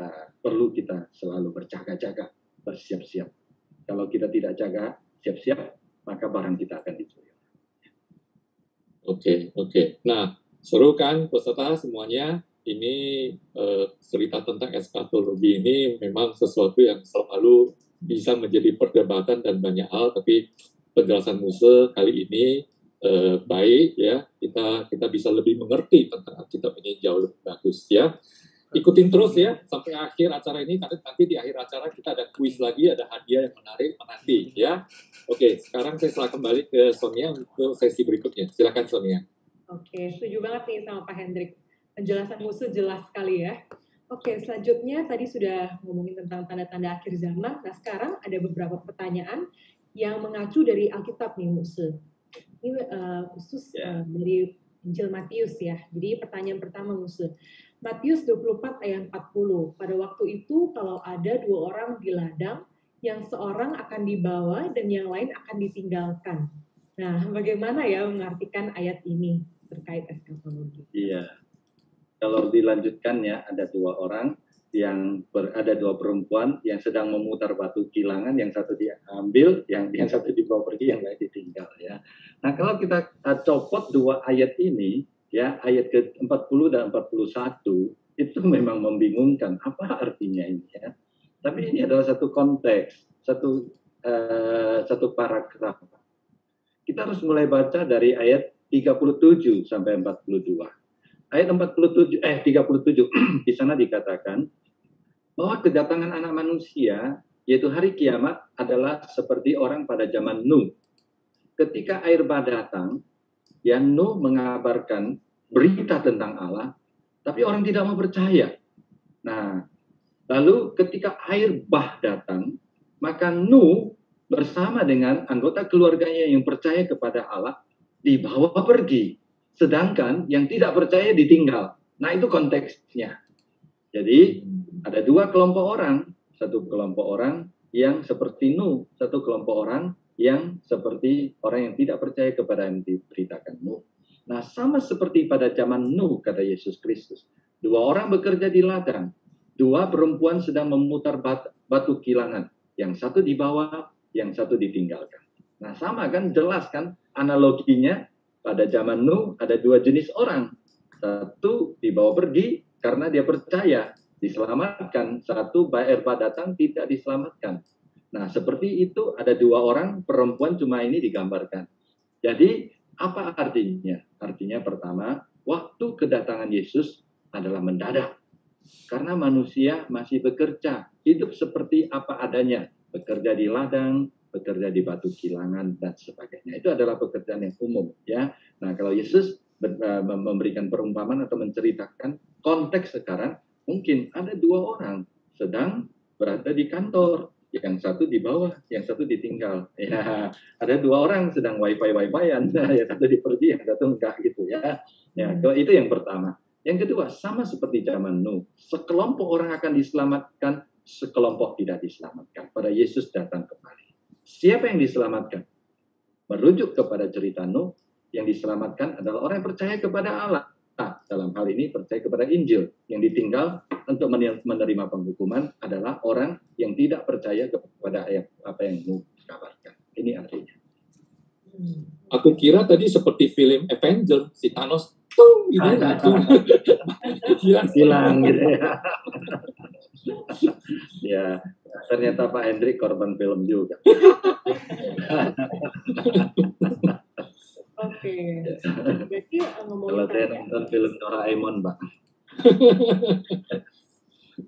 uh, perlu kita selalu berjaga-jaga, bersiap-siap. Kalau kita tidak jaga, siap-siap, maka barang kita akan dicuri. Oke, oke. Nah, seru kan peserta semuanya? Ini eh, cerita tentang eskatologi ini memang sesuatu yang selalu bisa menjadi perdebatan dan banyak hal, tapi penjelasan Musa kali ini eh, baik ya. Kita kita bisa lebih mengerti tentang Alkitab ini jauh lebih bagus ya ikutin terus ya. sampai akhir acara ini. Nanti nanti di akhir acara kita ada kuis lagi ada hadiah yang menarik menanti ya. Oke sekarang saya silakan kembali ke Sonia untuk sesi berikutnya. Silakan Sonia. Oke setuju banget nih sama Pak Hendrik. Penjelasan musuh jelas sekali ya. Oke selanjutnya tadi sudah ngomongin tentang tanda-tanda akhir zaman. Nah sekarang ada beberapa pertanyaan yang mengacu dari Alkitab nih musuh ini uh, khusus uh, dari Injil Matius ya. Jadi pertanyaan pertama musuh Matius 24 ayat 40. Pada waktu itu kalau ada dua orang di ladang, yang seorang akan dibawa dan yang lain akan ditinggalkan. Nah, bagaimana ya mengartikan ayat ini terkait eskatologi? Iya. Kalau dilanjutkan ya, ada dua orang yang ber, ada dua perempuan yang sedang memutar batu kilangan, yang satu diambil, yang yang satu dibawa pergi, yang lain ditinggal ya. Nah, kalau kita uh, copot dua ayat ini, ya ayat ke-40 dan 41 itu memang membingungkan apa artinya ini ya. Tapi ini adalah satu konteks, satu uh, satu paragraf. Kita harus mulai baca dari ayat 37 sampai 42. Ayat 47 eh 37 di sana dikatakan bahwa kedatangan anak manusia yaitu hari kiamat adalah seperti orang pada zaman Nuh. Ketika air bah datang, ya Nuh mengabarkan berita tentang Allah, tapi orang tidak mau percaya. Nah, lalu ketika air bah datang, maka Nuh bersama dengan anggota keluarganya yang percaya kepada Allah dibawa pergi, sedangkan yang tidak percaya ditinggal. Nah, itu konteksnya. Jadi, ada dua kelompok orang, satu kelompok orang yang seperti Nuh, satu kelompok orang yang seperti orang yang tidak percaya kepada yang diberitakan Nuh. Nah, sama seperti pada zaman Nuh, kata Yesus Kristus. Dua orang bekerja di ladang. Dua perempuan sedang memutar batu, kilangan. Yang satu dibawa, yang satu ditinggalkan. Nah, sama kan, jelas kan analoginya pada zaman Nuh ada dua jenis orang. Satu dibawa pergi karena dia percaya diselamatkan. Satu bayar datang tidak diselamatkan. Nah, seperti itu ada dua orang perempuan cuma ini digambarkan. Jadi apa artinya? Artinya pertama, waktu kedatangan Yesus adalah mendadak. Karena manusia masih bekerja, hidup seperti apa adanya, bekerja di ladang, bekerja di batu kilangan dan sebagainya. Itu adalah pekerjaan yang umum, ya. Nah, kalau Yesus eh, memberikan perumpamaan atau menceritakan konteks sekarang, mungkin ada dua orang sedang berada di kantor, yang satu di bawah, yang satu ditinggal. Ya, ada dua orang sedang wifi wifian, yang satu dipergi, yang satu enggak gitu ya. Ya, hmm. itu yang pertama. Yang kedua, sama seperti zaman Nuh, sekelompok orang akan diselamatkan, sekelompok tidak diselamatkan. Pada Yesus datang kembali. Siapa yang diselamatkan? Merujuk kepada cerita Nuh, yang diselamatkan adalah orang yang percaya kepada Allah. Dalam hal ini percaya kepada Injil. Yang ditinggal untuk menerima penghukuman adalah orang yang tidak percaya kepada apa yang Nuh kabarkan. Ini artinya. Hmm. Aku kira tadi seperti film Avenger, si Thanos tuh ini langsung hilang hilang gitu ya. ya, ternyata Pak Hendrik korban film juga. Oke. Berarti eh, Kalau saya nonton film Doraemon, Pak.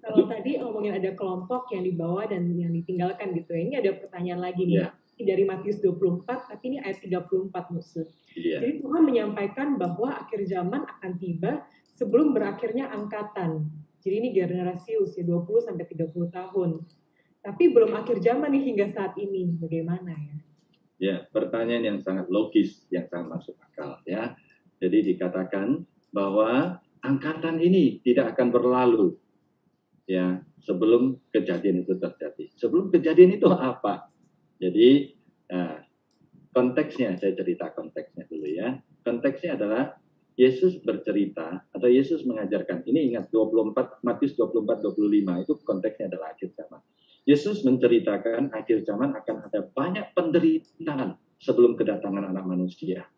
Kalau tadi ngomongin ada kelompok yang dibawa dan yang ditinggalkan gitu ya. Ini ada pertanyaan lagi nih. Ini dari Matius 24, tapi ini ayat 34 musuh. Iya. Jadi Tuhan menyampaikan bahwa akhir zaman akan tiba sebelum berakhirnya angkatan. Jadi ini generasi usia 20 sampai 30 tahun. Tapi belum akhir zaman nih hingga saat ini. Bagaimana ya? Ya, pertanyaan yang sangat logis, yang sangat masuk akal ya. Jadi dikatakan bahwa angkatan ini tidak akan berlalu ya sebelum kejadian itu terjadi. Sebelum kejadian itu apa? Jadi nah, konteksnya saya cerita konteksnya dulu ya. Konteksnya adalah Yesus bercerita atau Yesus mengajarkan. Ini ingat 24 Matius 24 25 itu konteksnya adalah akhir zaman. Yesus menceritakan akhir zaman akan ada banyak penderitaan sebelum kedatangan anak manusia.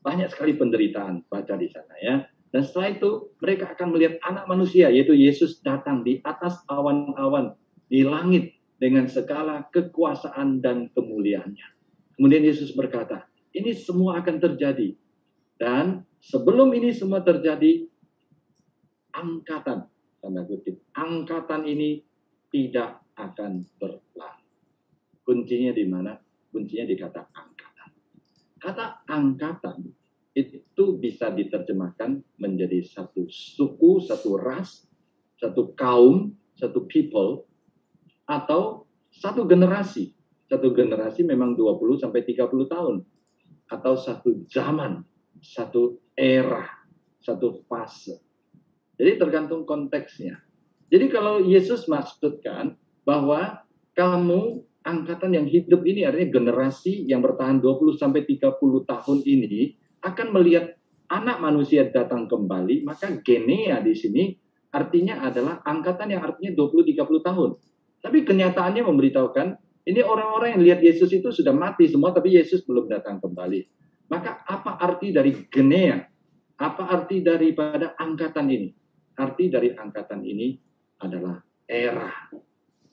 Banyak sekali penderitaan, baca di sana ya. Dan setelah itu mereka akan melihat anak manusia, yaitu Yesus datang di atas awan-awan, di langit dengan segala kekuasaan dan kemuliaannya. Kemudian Yesus berkata, ini semua akan terjadi. Dan sebelum ini semua terjadi, angkatan, tanda kutip, angkatan ini tidak akan berlalu. Kuncinya di mana? Kuncinya di kata angkatan. Kata angkatan itu bisa diterjemahkan menjadi satu suku, satu ras, satu kaum, satu people, atau satu generasi. Satu generasi memang 20 sampai 30 tahun. Atau satu zaman, satu era, satu fase. Jadi tergantung konteksnya. Jadi kalau Yesus maksudkan bahwa kamu angkatan yang hidup ini artinya generasi yang bertahan 20 sampai 30 tahun ini akan melihat anak manusia datang kembali, maka genea di sini artinya adalah angkatan yang artinya 20 30 tahun. Tapi kenyataannya memberitahukan ini orang-orang yang lihat Yesus itu sudah mati semua tapi Yesus belum datang kembali. Maka apa arti dari genea? Apa arti daripada angkatan ini? Arti dari angkatan ini adalah era.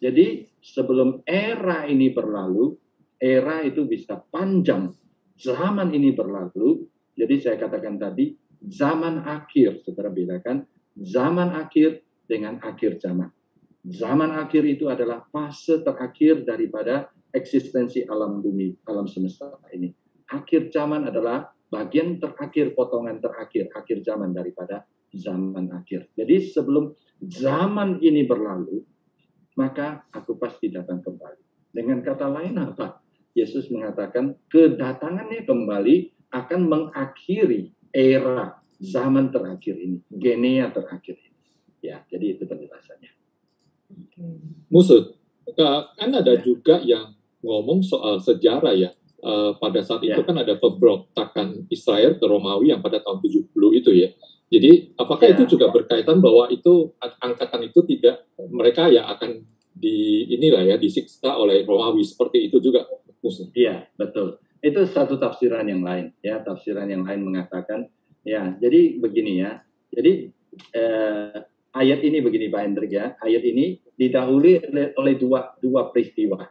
Jadi sebelum era ini berlalu, era itu bisa panjang. Zaman ini berlalu, jadi saya katakan tadi, zaman akhir, saudara bedakan, zaman akhir dengan akhir zaman. Zaman akhir itu adalah fase terakhir daripada eksistensi alam bumi, alam semesta ini. Akhir zaman adalah bagian terakhir, potongan terakhir, akhir zaman daripada zaman akhir. Jadi sebelum zaman ini berlalu, maka aku pasti datang kembali. Dengan kata lain apa? Yesus mengatakan kedatangannya kembali akan mengakhiri era zaman terakhir ini, genea terakhir ini. Ya, jadi itu penjelasannya. Musuh, kan ada juga yang ngomong soal sejarah ya. Uh, pada saat itu Ya. kan ada pemberontakan Israel ke Romawi yang pada tahun 70 itu ya. Jadi apakah Ya. itu juga berkaitan bahwa itu angkatan itu tidak mereka yang akan di inilah ya disiksa oleh Romawi seperti itu juga. Iya, betul. Itu satu tafsiran yang lain, ya. Tafsiran yang lain mengatakan, ya. Jadi begini ya. Jadi eh, ayat ini begini Pak Hendrik ya. Ayat ini didahului oleh, oleh dua dua peristiwa.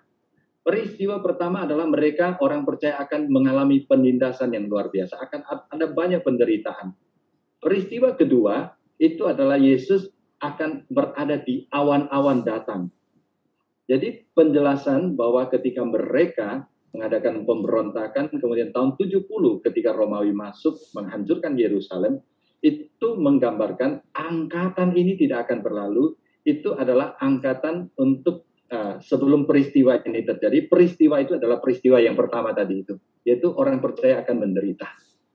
Peristiwa pertama adalah mereka orang percaya akan mengalami penindasan yang luar biasa, akan ada banyak penderitaan. Peristiwa kedua itu adalah Yesus akan berada di awan-awan datang. Jadi penjelasan bahwa ketika mereka mengadakan pemberontakan kemudian tahun 70 ketika Romawi masuk menghancurkan Yerusalem itu menggambarkan angkatan ini tidak akan berlalu. Itu adalah angkatan untuk uh, sebelum peristiwa ini terjadi. Peristiwa itu adalah peristiwa yang pertama tadi itu yaitu orang percaya akan menderita.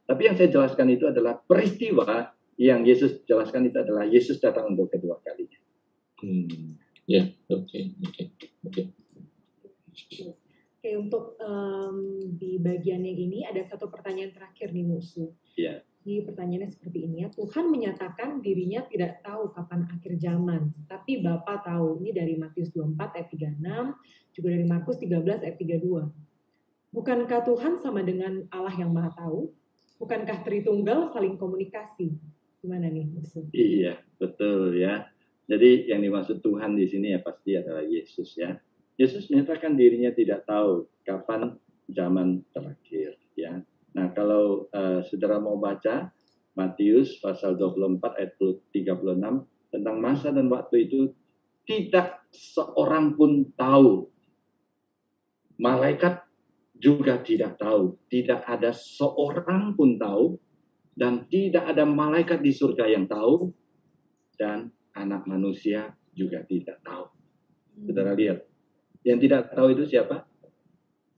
Tapi yang saya jelaskan itu adalah peristiwa yang Yesus jelaskan itu adalah Yesus datang untuk kedua kalinya Hmm. Ya, oke, oke, oke. Oke, untuk em, di bagian yang ini ada satu pertanyaan terakhir nih musuh. Iya. Jadi pertanyaannya seperti ini ya. Tuhan menyatakan dirinya tidak tahu kapan akhir zaman, tapi Bapa tahu. Ini dari Matius 24 ayat 36, juga dari Markus 13 ayat 32. Bukankah Tuhan sama dengan Allah yang Maha Tahu? Bukankah Tritunggal saling komunikasi? Gimana nih musuh? Iya, betul ya. Jadi yang dimaksud Tuhan di sini ya pasti adalah Yesus ya. Yesus menyatakan dirinya tidak tahu kapan zaman terakhir ya. Nah, kalau eh, saudara mau baca Matius pasal 24 ayat 36 tentang masa dan waktu itu tidak seorang pun tahu. Malaikat juga tidak tahu. Tidak ada seorang pun tahu. Dan tidak ada malaikat di surga yang tahu. Dan anak manusia juga tidak tahu. Saudara lihat. Yang tidak tahu itu siapa?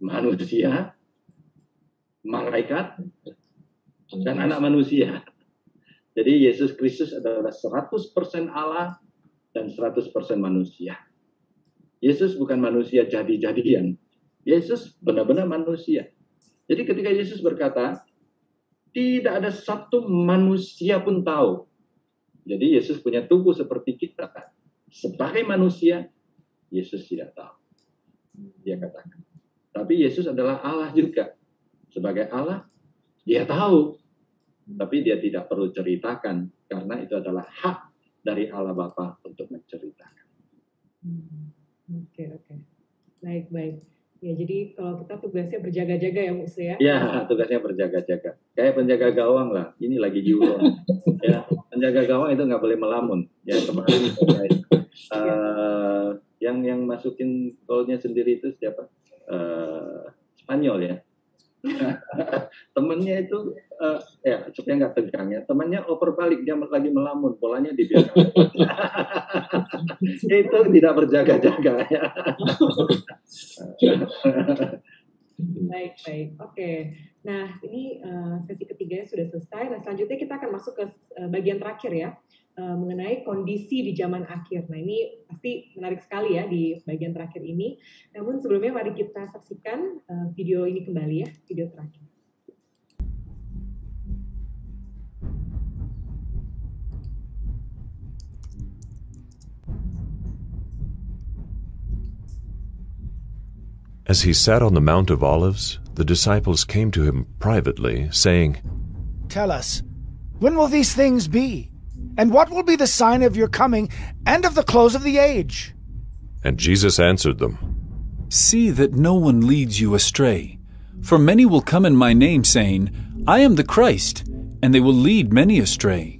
Manusia, malaikat, dan anak manusia. Jadi Yesus Kristus adalah 100% Allah dan 100% manusia. Yesus bukan manusia jadi-jadian. Yesus benar-benar manusia. Jadi ketika Yesus berkata, tidak ada satu manusia pun tahu. Jadi Yesus punya tubuh seperti kita. Sebagai manusia, Yesus tidak tahu. Dia katakan. Tapi Yesus adalah Allah juga. Sebagai Allah, dia tahu tapi dia tidak perlu ceritakan karena itu adalah hak dari Allah Bapa untuk menceritakan. Hmm, oke oke, baik baik. Ya jadi kalau kita tugasnya berjaga-jaga ya Musa ya? Ya tugasnya berjaga-jaga. Kayak penjaga gawang lah. Ini lagi Euro. ya penjaga gawang itu nggak boleh melamun. Ya kemarin uh, yang yang masukin golnya sendiri itu siapa? Uh, Spanyol ya. temennya itu uh, ya supaya nggak tegang ya. Temannya oper balik dia lagi melamun bolanya dibiarkan. Itu tidak berjaga-jaga ya. Baik baik. Oke. Nah ini uh, sesi ketiganya sudah selesai. Nah selanjutnya kita akan masuk ke uh, bagian terakhir ya mengenai kondisi di zaman akhir. Nah ini pasti menarik sekali ya di bagian terakhir ini. Namun sebelumnya mari kita saksikan uh, video ini kembali ya, video terakhir. As he sat on the Mount of Olives, the disciples came to him privately, saying, Tell us, when will these things be? And what will be the sign of your coming and of the close of the age? And Jesus answered them, See that no one leads you astray. For many will come in my name, saying, I am the Christ, and they will lead many astray.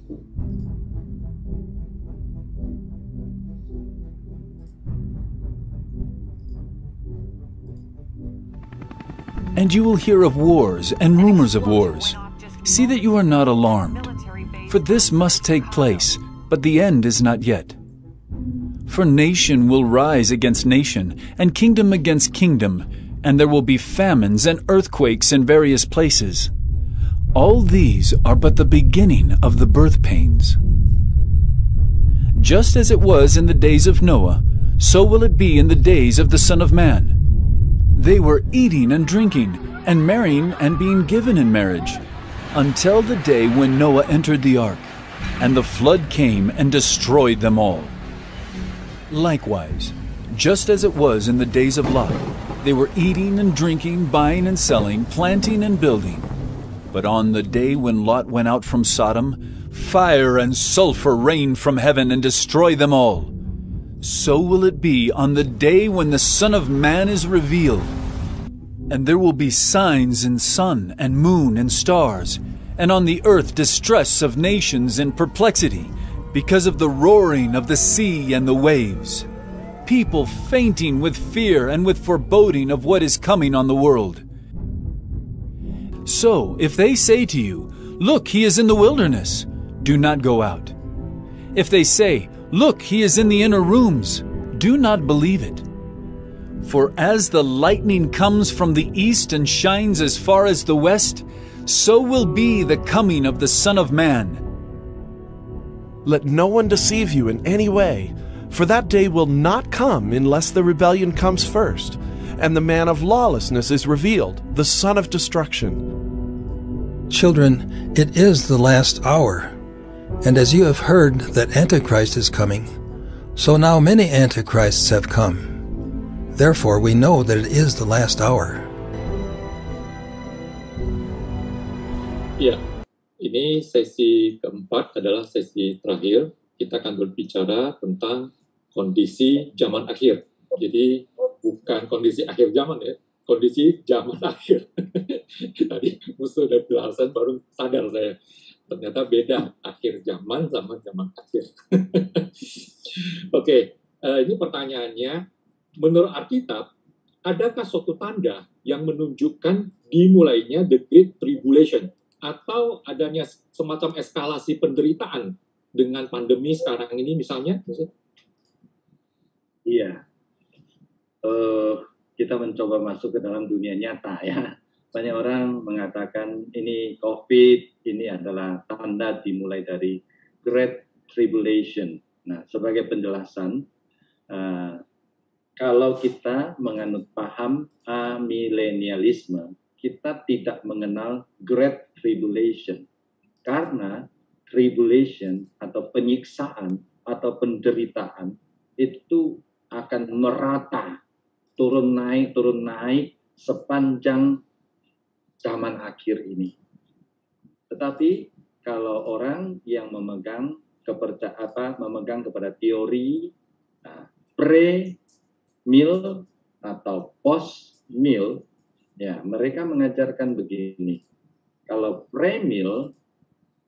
And you will hear of wars and rumors of wars. See that you are not alarmed. For this must take place, but the end is not yet. For nation will rise against nation, and kingdom against kingdom, and there will be famines and earthquakes in various places. All these are but the beginning of the birth pains. Just as it was in the days of Noah, so will it be in the days of the Son of Man. They were eating and drinking, and marrying and being given in marriage until the day when Noah entered the ark, and the flood came and destroyed them all. Likewise, just as it was in the days of Lot, they were eating and drinking, buying and selling, planting and building. But on the day when Lot went out from Sodom, fire and sulfur rained from heaven and destroyed them all. So will it be on the day when the Son of Man is revealed. And there will be signs in sun and moon and stars, and on the earth distress of nations and perplexity, because of the roaring of the sea and the waves. People fainting with fear and with foreboding of what is coming on the world. So, if they say to you, Look, he is in the wilderness, do not go out. If they say, Look, he is in the inner rooms, do not believe it. For as the lightning comes from the east and shines as far as the west, so will be the coming of the Son of Man. Let no one deceive you in any way, for that day will not come unless the rebellion comes first, and the man of lawlessness is revealed, the son of destruction. Children, it is the last hour. And as you have heard that Antichrist is coming, so now many Antichrists have come. Therefore, we know that it is the last hour. Ya, ini sesi keempat adalah sesi terakhir. Kita akan berbicara tentang kondisi zaman akhir. Jadi bukan kondisi akhir zaman ya, kondisi zaman akhir. Tadi musuh dan Hasan baru sadar saya. ternyata beda akhir zaman sama zaman akhir. Oke, uh, ini pertanyaannya, menurut Alkitab, adakah suatu tanda yang menunjukkan dimulainya the Great Tribulation atau adanya semacam eskalasi penderitaan dengan pandemi sekarang ini misalnya? Iya, uh, kita mencoba masuk ke dalam dunia nyata ya. Banyak orang mengatakan ini COVID, ini adalah tanda dimulai dari Great Tribulation. Nah, sebagai penjelasan, uh, kalau kita menganut paham amilenialisme, kita tidak mengenal Great Tribulation. Karena tribulation atau penyiksaan atau penderitaan itu akan merata turun naik turun naik sepanjang zaman akhir ini. Tetapi kalau orang yang memegang kepercayaan memegang kepada teori nah, pre mil atau post mil ya mereka mengajarkan begini kalau pre mil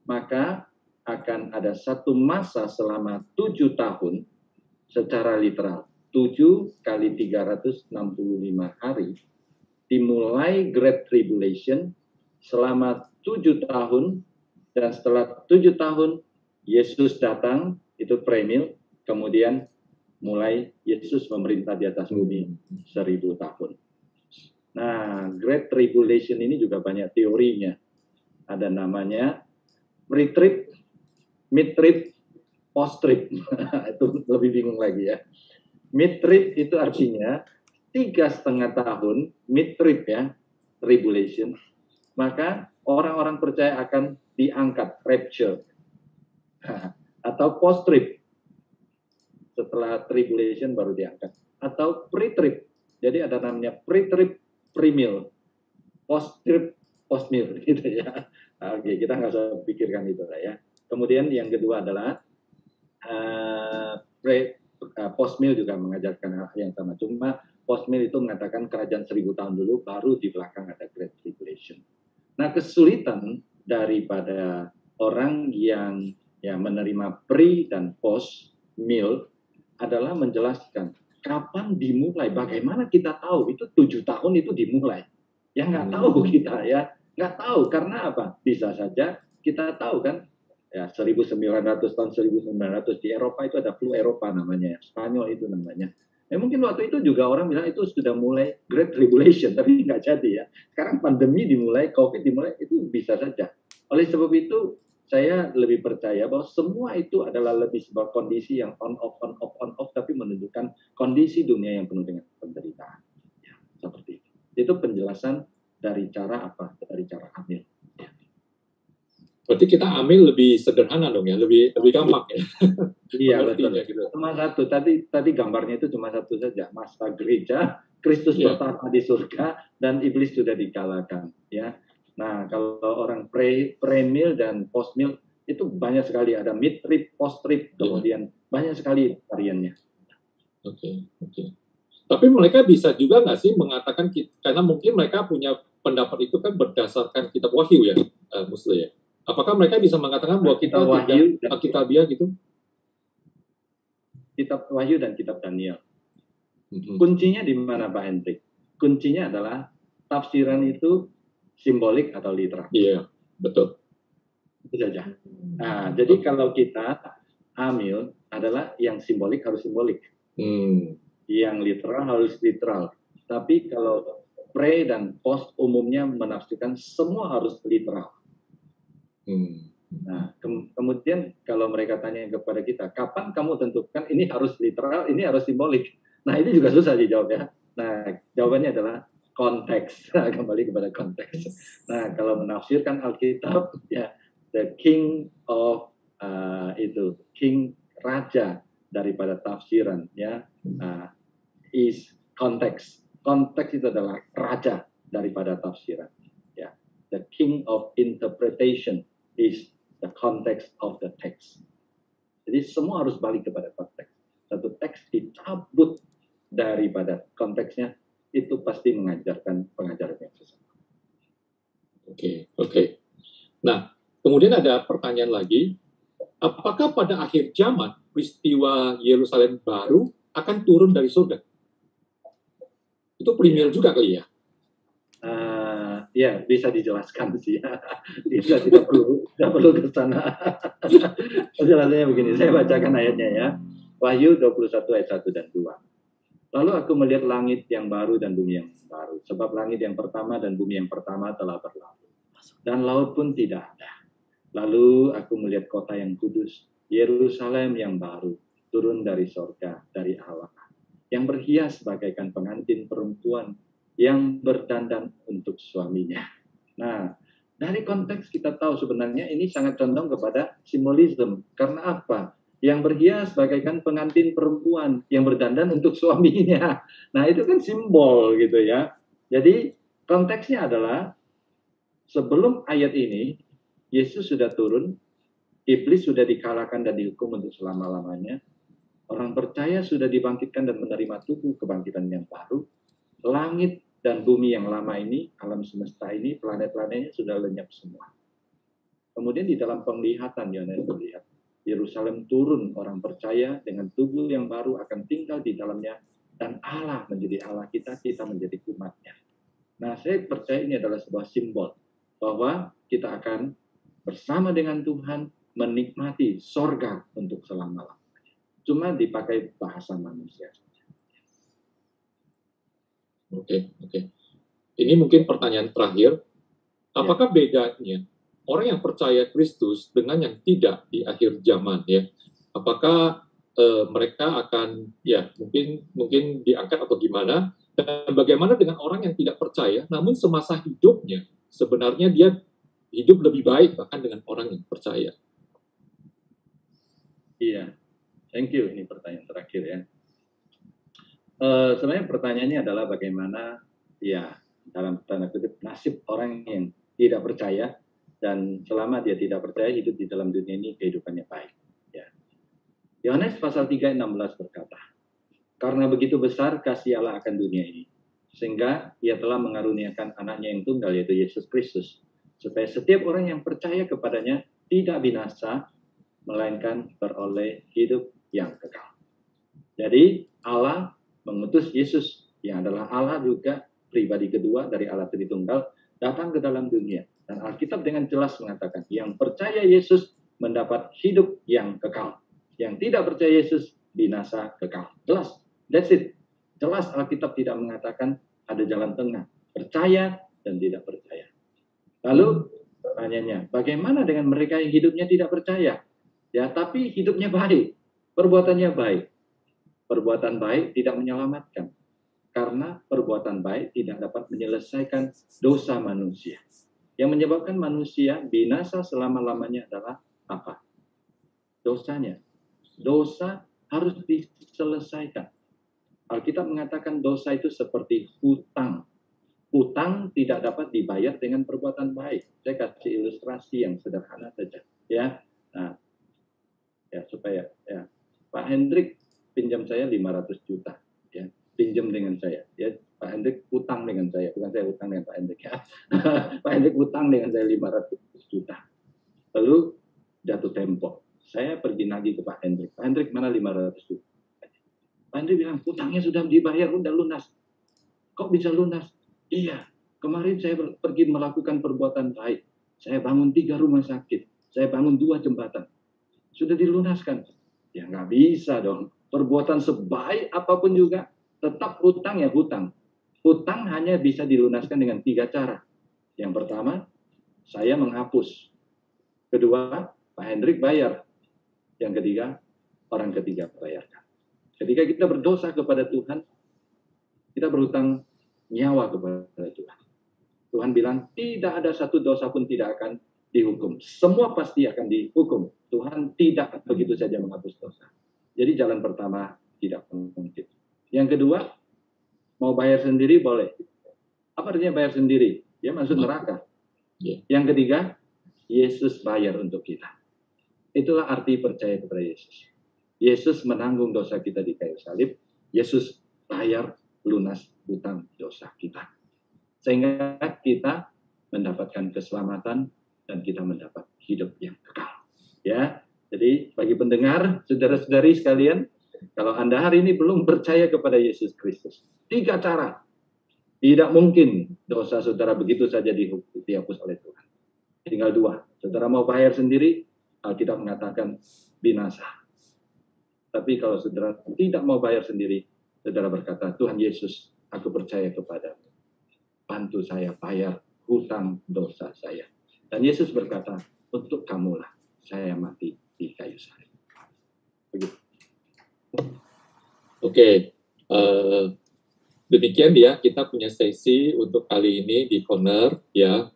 maka akan ada satu masa selama tujuh tahun secara literal. tujuh kali 365 hari dimulai Great Tribulation selama tujuh tahun dan setelah tujuh tahun Yesus datang itu premil kemudian mulai Yesus memerintah di atas bumi seribu tahun. Nah, Great Tribulation ini juga banyak teorinya. Ada namanya pre-trib, mid-trib, post-trib. itu lebih bingung lagi ya. Mid-trib itu artinya tiga setengah tahun, mid-trib ya, tribulation, maka orang-orang percaya akan diangkat, rapture. Atau post-trib, setelah tribulation baru diangkat. Atau pre-trib, jadi ada namanya pre-trib, pre-meal, post-trib, post-meal gitu ya. Oke, kita nggak usah pikirkan itu lah ya. Kemudian yang kedua adalah uh, pre, uh, post meal juga mengajarkan hal yang sama. Cuma post meal itu mengatakan kerajaan seribu tahun dulu, baru di belakang ada Great Tribulation. Nah, kesulitan daripada orang yang ya menerima pre dan post meal adalah menjelaskan kapan dimulai, bagaimana kita tahu itu tujuh tahun itu dimulai. Ya nggak hmm. tahu kita ya Nggak tahu karena apa? Bisa saja kita tahu kan ya 1900 tahun 1900 di Eropa itu ada flu Eropa namanya, Spanyol itu namanya. Ya mungkin waktu itu juga orang bilang itu sudah mulai Great Tribulation, tapi nggak jadi ya. Sekarang pandemi dimulai, COVID dimulai, itu bisa saja. Oleh sebab itu, saya lebih percaya bahwa semua itu adalah lebih sebuah kondisi yang on off on off on off, tapi menunjukkan kondisi dunia yang penuh dengan penderitaan. Ya, seperti itu. Itu penjelasan dari cara apa? Dari cara amil. Berarti kita ambil lebih sederhana dong ya, lebih lebih gampang ya. Iya betul. Ya, gitu. Cuma satu. Tadi tadi gambarnya itu cuma satu saja. Masa gereja, Kristus ya. pertama di surga dan iblis sudah dikalahkan. Ya. Nah kalau orang pre premil dan post meal itu banyak sekali ada mid trip, post trip, iya. kemudian ya. banyak sekali variannya. Oke okay, oke. Okay. Tapi mereka bisa juga nggak sih mengatakan karena mungkin mereka punya pendapat itu kan berdasarkan kitab wahyu ya, uh, Muslim ya. Apakah mereka bisa mengatakan bahwa kita wahyu tidak kitabiah gitu? Kitab wahyu dan kitab Daniel. Mm-hmm. Kuncinya di mana Pak Hendrik? Kuncinya adalah tafsiran itu simbolik atau literal. Iya, betul. Itu saja. Nah, jadi kalau kita amil adalah yang simbolik harus simbolik. Hmm. Yang literal harus literal. Tapi kalau pre dan post umumnya menafsirkan semua harus literal. Hmm. Nah, ke kemudian kalau mereka tanya kepada kita, kapan kamu tentukan ini harus literal, ini harus simbolik? Nah, ini juga susah dijawab ya. Nah, jawabannya adalah konteks. Kembali kepada konteks. Nah, kalau menafsirkan Alkitab, ya, the king of uh, itu, king raja daripada tafsiran, ya, uh, is konteks konteks itu adalah raja daripada tafsiran. Ya, the king of interpretation is the context of the text. Jadi semua harus balik kepada konteks. Satu teks dicabut daripada konteksnya itu pasti mengajarkan pengajaran yang sesat. Oke, okay, oke. Okay. Nah, Kemudian ada pertanyaan lagi, apakah pada akhir zaman peristiwa Yerusalem baru akan turun dari surga? Itu premier juga kali ya? Uh, ya bisa dijelaskan sih ya. bisa tidak perlu tidak perlu ke sana. Penjelasannya begini, saya bacakan ayatnya ya. Wahyu 21 ayat 1 dan 2. Lalu aku melihat langit yang baru dan bumi yang baru. Sebab langit yang pertama dan bumi yang pertama telah berlalu. Dan laut pun tidak ada. Lalu aku melihat kota yang kudus, Yerusalem yang baru, turun dari sorga, dari Allah. Yang berhias bagaikan pengantin perempuan yang berdandan untuk suaminya. Nah, dari konteks kita tahu sebenarnya ini sangat condong kepada simbolisme. Karena apa? Yang berhias bagaikan pengantin perempuan yang berdandan untuk suaminya. Nah, itu kan simbol gitu ya. Jadi konteksnya adalah sebelum ayat ini Yesus sudah turun, iblis sudah dikalahkan dan dihukum untuk selama-lamanya. Orang percaya sudah dibangkitkan dan menerima tubuh kebangkitan yang baru. Langit dan bumi yang lama ini, alam semesta ini, planet-planetnya sudah lenyap semua. Kemudian di dalam penglihatan Yohanes melihat Yerusalem turun orang percaya dengan tubuh yang baru akan tinggal di dalamnya dan Allah menjadi Allah kita, kita menjadi umatnya. Nah, saya percaya ini adalah sebuah simbol bahwa kita akan bersama dengan Tuhan menikmati sorga untuk selama-lamanya. Cuma dipakai bahasa manusia. Oke, oke. Ini mungkin pertanyaan terakhir. Apakah bedanya orang yang percaya Kristus dengan yang tidak di akhir zaman ya? Apakah e, mereka akan ya mungkin mungkin diangkat atau gimana? Dan bagaimana dengan orang yang tidak percaya namun semasa hidupnya sebenarnya dia hidup lebih baik bahkan dengan orang yang percaya? Iya, thank you. Ini pertanyaan terakhir ya. Uh, sebenarnya pertanyaannya adalah bagaimana ya dalam tanda kutip nasib orang yang tidak percaya dan selama dia tidak percaya hidup di dalam dunia ini kehidupannya baik. Ya. Yohanes pasal 3 16 berkata, karena begitu besar kasih Allah akan dunia ini, sehingga ia telah mengaruniakan anaknya yang tunggal yaitu Yesus Kristus, supaya setiap orang yang percaya kepadanya tidak binasa, melainkan beroleh hidup yang kekal. Jadi Allah mengutus Yesus yang adalah Allah juga pribadi kedua dari Allah Tritunggal datang ke dalam dunia. Dan Alkitab dengan jelas mengatakan yang percaya Yesus mendapat hidup yang kekal. Yang tidak percaya Yesus binasa kekal. Jelas. That's it. Jelas Alkitab tidak mengatakan ada jalan tengah. Percaya dan tidak percaya. Lalu pertanyaannya, bagaimana dengan mereka yang hidupnya tidak percaya? Ya, tapi hidupnya baik, perbuatannya baik perbuatan baik tidak menyelamatkan karena perbuatan baik tidak dapat menyelesaikan dosa manusia. Yang menyebabkan manusia binasa selama-lamanya adalah apa? Dosanya. Dosa harus diselesaikan. Alkitab mengatakan dosa itu seperti hutang. Hutang tidak dapat dibayar dengan perbuatan baik. Saya kasih ilustrasi yang sederhana saja, ya. Nah, ya supaya ya Pak Hendrik pinjam saya 500 juta ya pinjam dengan saya ya Pak Hendrik utang dengan saya bukan saya utang dengan Pak Hendrik ya. Pak Hendrik utang dengan saya 500 juta. Lalu jatuh tempo saya pergi lagi ke Pak Hendrik. Pak Hendrik mana 500 juta? Pak Hendrik bilang utangnya sudah dibayar udah lunas. Kok bisa lunas? Iya kemarin saya pergi melakukan perbuatan baik. Saya bangun tiga rumah sakit. Saya bangun dua jembatan. Sudah dilunaskan? Ya nggak bisa dong. Perbuatan sebaik apa pun juga tetap hutang ya hutang. Hutang hanya bisa dilunaskan dengan tiga cara. Yang pertama, saya menghapus. Kedua, Pak Hendrik bayar. Yang ketiga, orang ketiga bayarkan. Ketika kita berdosa kepada Tuhan, kita berhutang nyawa kepada Tuhan. Tuhan bilang, tidak ada satu dosa pun tidak akan dihukum. Semua pasti akan dihukum. Tuhan tidak begitu saja menghapus dosa. Jadi jalan pertama tidak mungkin. Yang kedua, mau bayar sendiri boleh. Apa artinya bayar sendiri? Ya masuk neraka. Ya. Yang ketiga, Yesus bayar untuk kita. Itulah arti percaya kepada Yesus. Yesus menanggung dosa kita di kayu salib. Yesus bayar lunas hutang dosa kita. Sehingga kita mendapatkan keselamatan dan kita mendapat hidup yang kekal. Ya, jadi bagi pendengar, saudara-saudari sekalian, kalau Anda hari ini belum percaya kepada Yesus Kristus, tiga cara. Tidak mungkin dosa saudara begitu saja dihapus oleh Tuhan. Tinggal dua. Saudara mau bayar sendiri, Alkitab mengatakan binasa. Tapi kalau saudara tidak mau bayar sendiri, saudara berkata, Tuhan Yesus, aku percaya kepadamu. Bantu saya bayar hutang dosa saya. Dan Yesus berkata, untuk kamulah saya mati di kayu salib. Begitu. Oke, okay. uh, demikian ya kita punya sesi untuk kali ini di corner ya.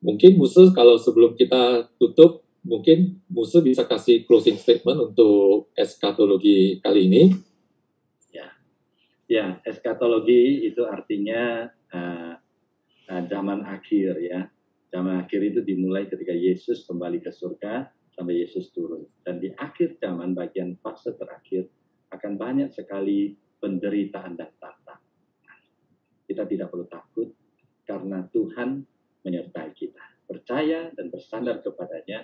Mungkin musuh kalau sebelum kita tutup, mungkin musuh bisa kasih closing statement untuk eskatologi kali ini. Ya, ya eskatologi itu artinya uh, uh, zaman akhir ya. Zaman akhir itu dimulai ketika Yesus kembali ke surga sampai Yesus turun. Dan di akhir zaman bagian fase terakhir akan banyak sekali penderitaan dan tantangan. Kita tidak perlu takut karena Tuhan menyertai kita. Percaya dan bersandar kepadanya,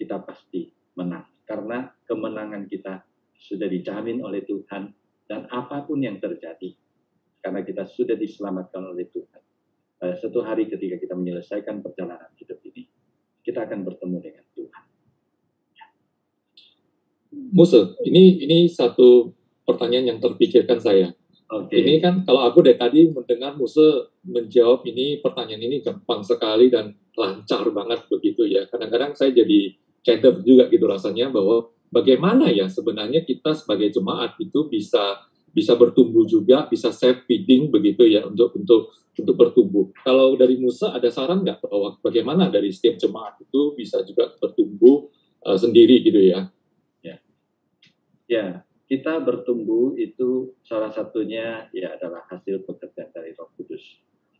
kita pasti menang. Karena kemenangan kita sudah dijamin oleh Tuhan dan apa pun yang terjadi, karena kita sudah diselamatkan oleh Tuhan. Satu hari ketika kita menyelesaikan perjalanan hidup ini, kita akan bertemu dengan Tuhan. Musa, ini ini satu pertanyaan yang terpikirkan saya. Okay. Ini kan kalau aku dari tadi mendengar Musa menjawab ini pertanyaan ini gampang sekali dan lancar banget begitu ya. Kadang-kadang saya jadi ceder juga gitu rasanya bahwa bagaimana ya sebenarnya kita sebagai jemaat itu bisa bisa bertumbuh juga, bisa self feeding begitu ya untuk untuk untuk bertumbuh. Kalau dari Musa ada saran nggak bahwa bagaimana dari setiap jemaat itu bisa juga bertumbuh uh, sendiri gitu ya? Ya, kita bertumbuh itu salah satunya ya adalah hasil pekerjaan dari Roh Kudus.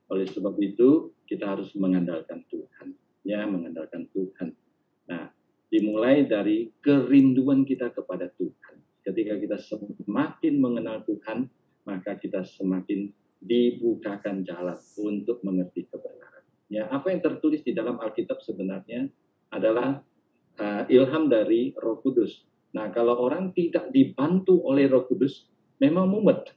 Oleh sebab itu, kita harus mengandalkan Tuhan, ya, mengandalkan Tuhan. Nah, dimulai dari kerinduan kita kepada Tuhan. Ketika kita semakin mengenal Tuhan, maka kita semakin dibukakan jalan untuk mengerti kebenaran. Ya, apa yang tertulis di dalam Alkitab sebenarnya adalah uh, ilham dari Roh Kudus Nah, kalau orang tidak dibantu oleh Roh Kudus, memang mumet.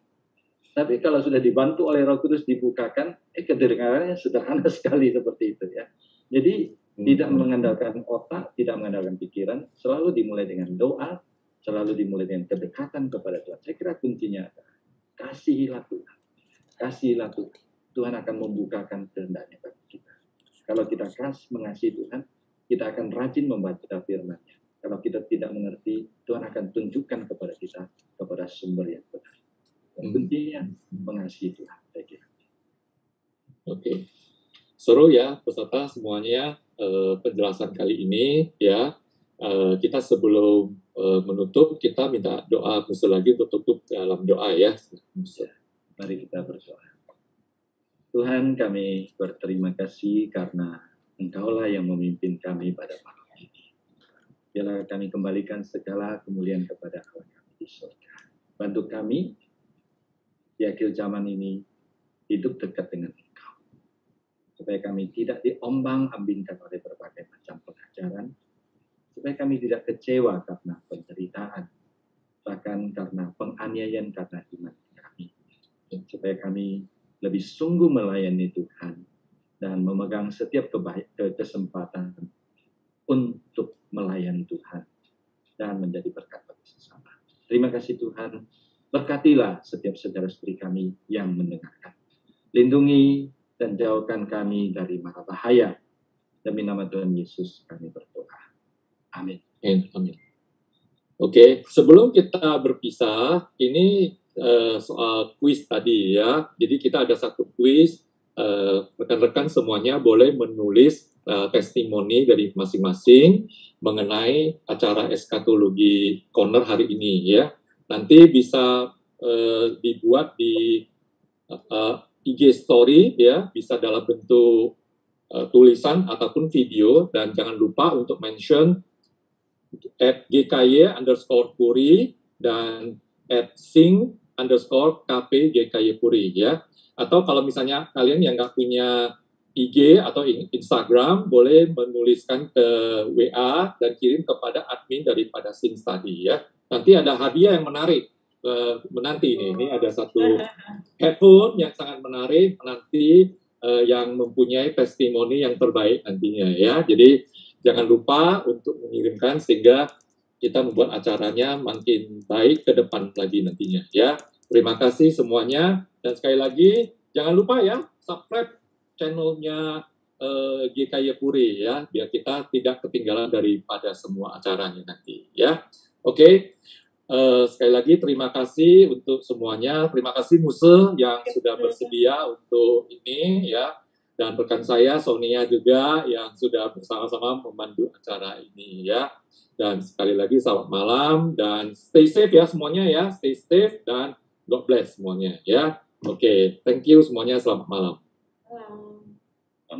Tapi kalau sudah dibantu oleh Roh Kudus dibukakan, eh kedengarannya sederhana sekali seperti itu ya. Jadi hmm. tidak mengandalkan otak, tidak mengandalkan pikiran, selalu dimulai dengan doa, selalu dimulai dengan kedekatan kepada Tuhan. Saya kira kuncinya adalah kasihilah Tuhan. Kasihilah Tuhan. Tuhan akan membukakan kehendaknya bagi kita. Kalau kita kas mengasihi Tuhan, kita akan rajin membaca firman-Nya kalau kita tidak mengerti, Tuhan akan tunjukkan kepada kita kepada sumber yang benar. Dan hmm. mengasihi Tuhan. Oke, okay. seru ya peserta semuanya uh, penjelasan kali ini ya. Uh, kita sebelum uh, menutup kita minta doa khusus lagi untuk tutup dalam doa ya. ya. Mari kita berdoa. Tuhan kami berterima kasih karena Engkaulah yang memimpin kami pada malam Biarlah kami kembalikan segala kemuliaan kepada Allah kami di surga. Bantu kami di akhir zaman ini hidup dekat dengan Engkau. Supaya kami tidak diombang-ambingkan oleh berbagai macam pengajaran. Supaya kami tidak kecewa karena penderitaan. Bahkan karena penganiayaan karena iman kami. Supaya kami lebih sungguh melayani Tuhan dan memegang setiap kesempatan untuk melayani Tuhan dan menjadi berkat bagi sesama. Terima kasih Tuhan. Berkatilah setiap saudara-saudari kami yang mendengarkan. Lindungi dan jauhkan kami dari mara bahaya. Demi nama Tuhan Yesus kami berdoa. Amin. Amin. Oke, sebelum kita berpisah, ini uh, soal kuis tadi ya. Jadi kita ada satu kuis. Uh, rekan-rekan semuanya boleh menulis uh, testimoni dari masing-masing mengenai acara eskatologi corner hari ini ya. Nanti bisa uh, dibuat di uh, uh IG story ya, bisa dalam bentuk uh, tulisan ataupun video dan jangan lupa untuk mention at GKY underscore Puri dan at sing underscore KP GKY Puri ya. Atau kalau misalnya kalian yang nggak punya IG atau Instagram boleh menuliskan ke WA dan kirim kepada admin daripada Sing tadi ya. Nanti ada hadiah yang menarik uh, menanti ini. Ini ada satu headphone yang sangat menarik menanti uh, yang mempunyai testimoni yang terbaik nantinya ya. Jadi jangan lupa untuk mengirimkan sehingga kita membuat acaranya makin baik ke depan lagi nantinya ya. Terima kasih semuanya dan sekali lagi jangan lupa ya subscribe channelnya eh, GKY Puri ya biar kita tidak ketinggalan daripada semua acaranya nanti ya. Oke. Okay. Uh, sekali lagi terima kasih untuk semuanya. Terima kasih Muse yang sudah bersedia untuk ini ya dan rekan saya Sonia juga yang sudah bersama-sama memandu acara ini ya. Dan sekali lagi selamat malam dan stay safe ya semuanya ya, stay safe dan God bless semuanya ya. Oke, okay. thank you semuanya selamat malam. Malam.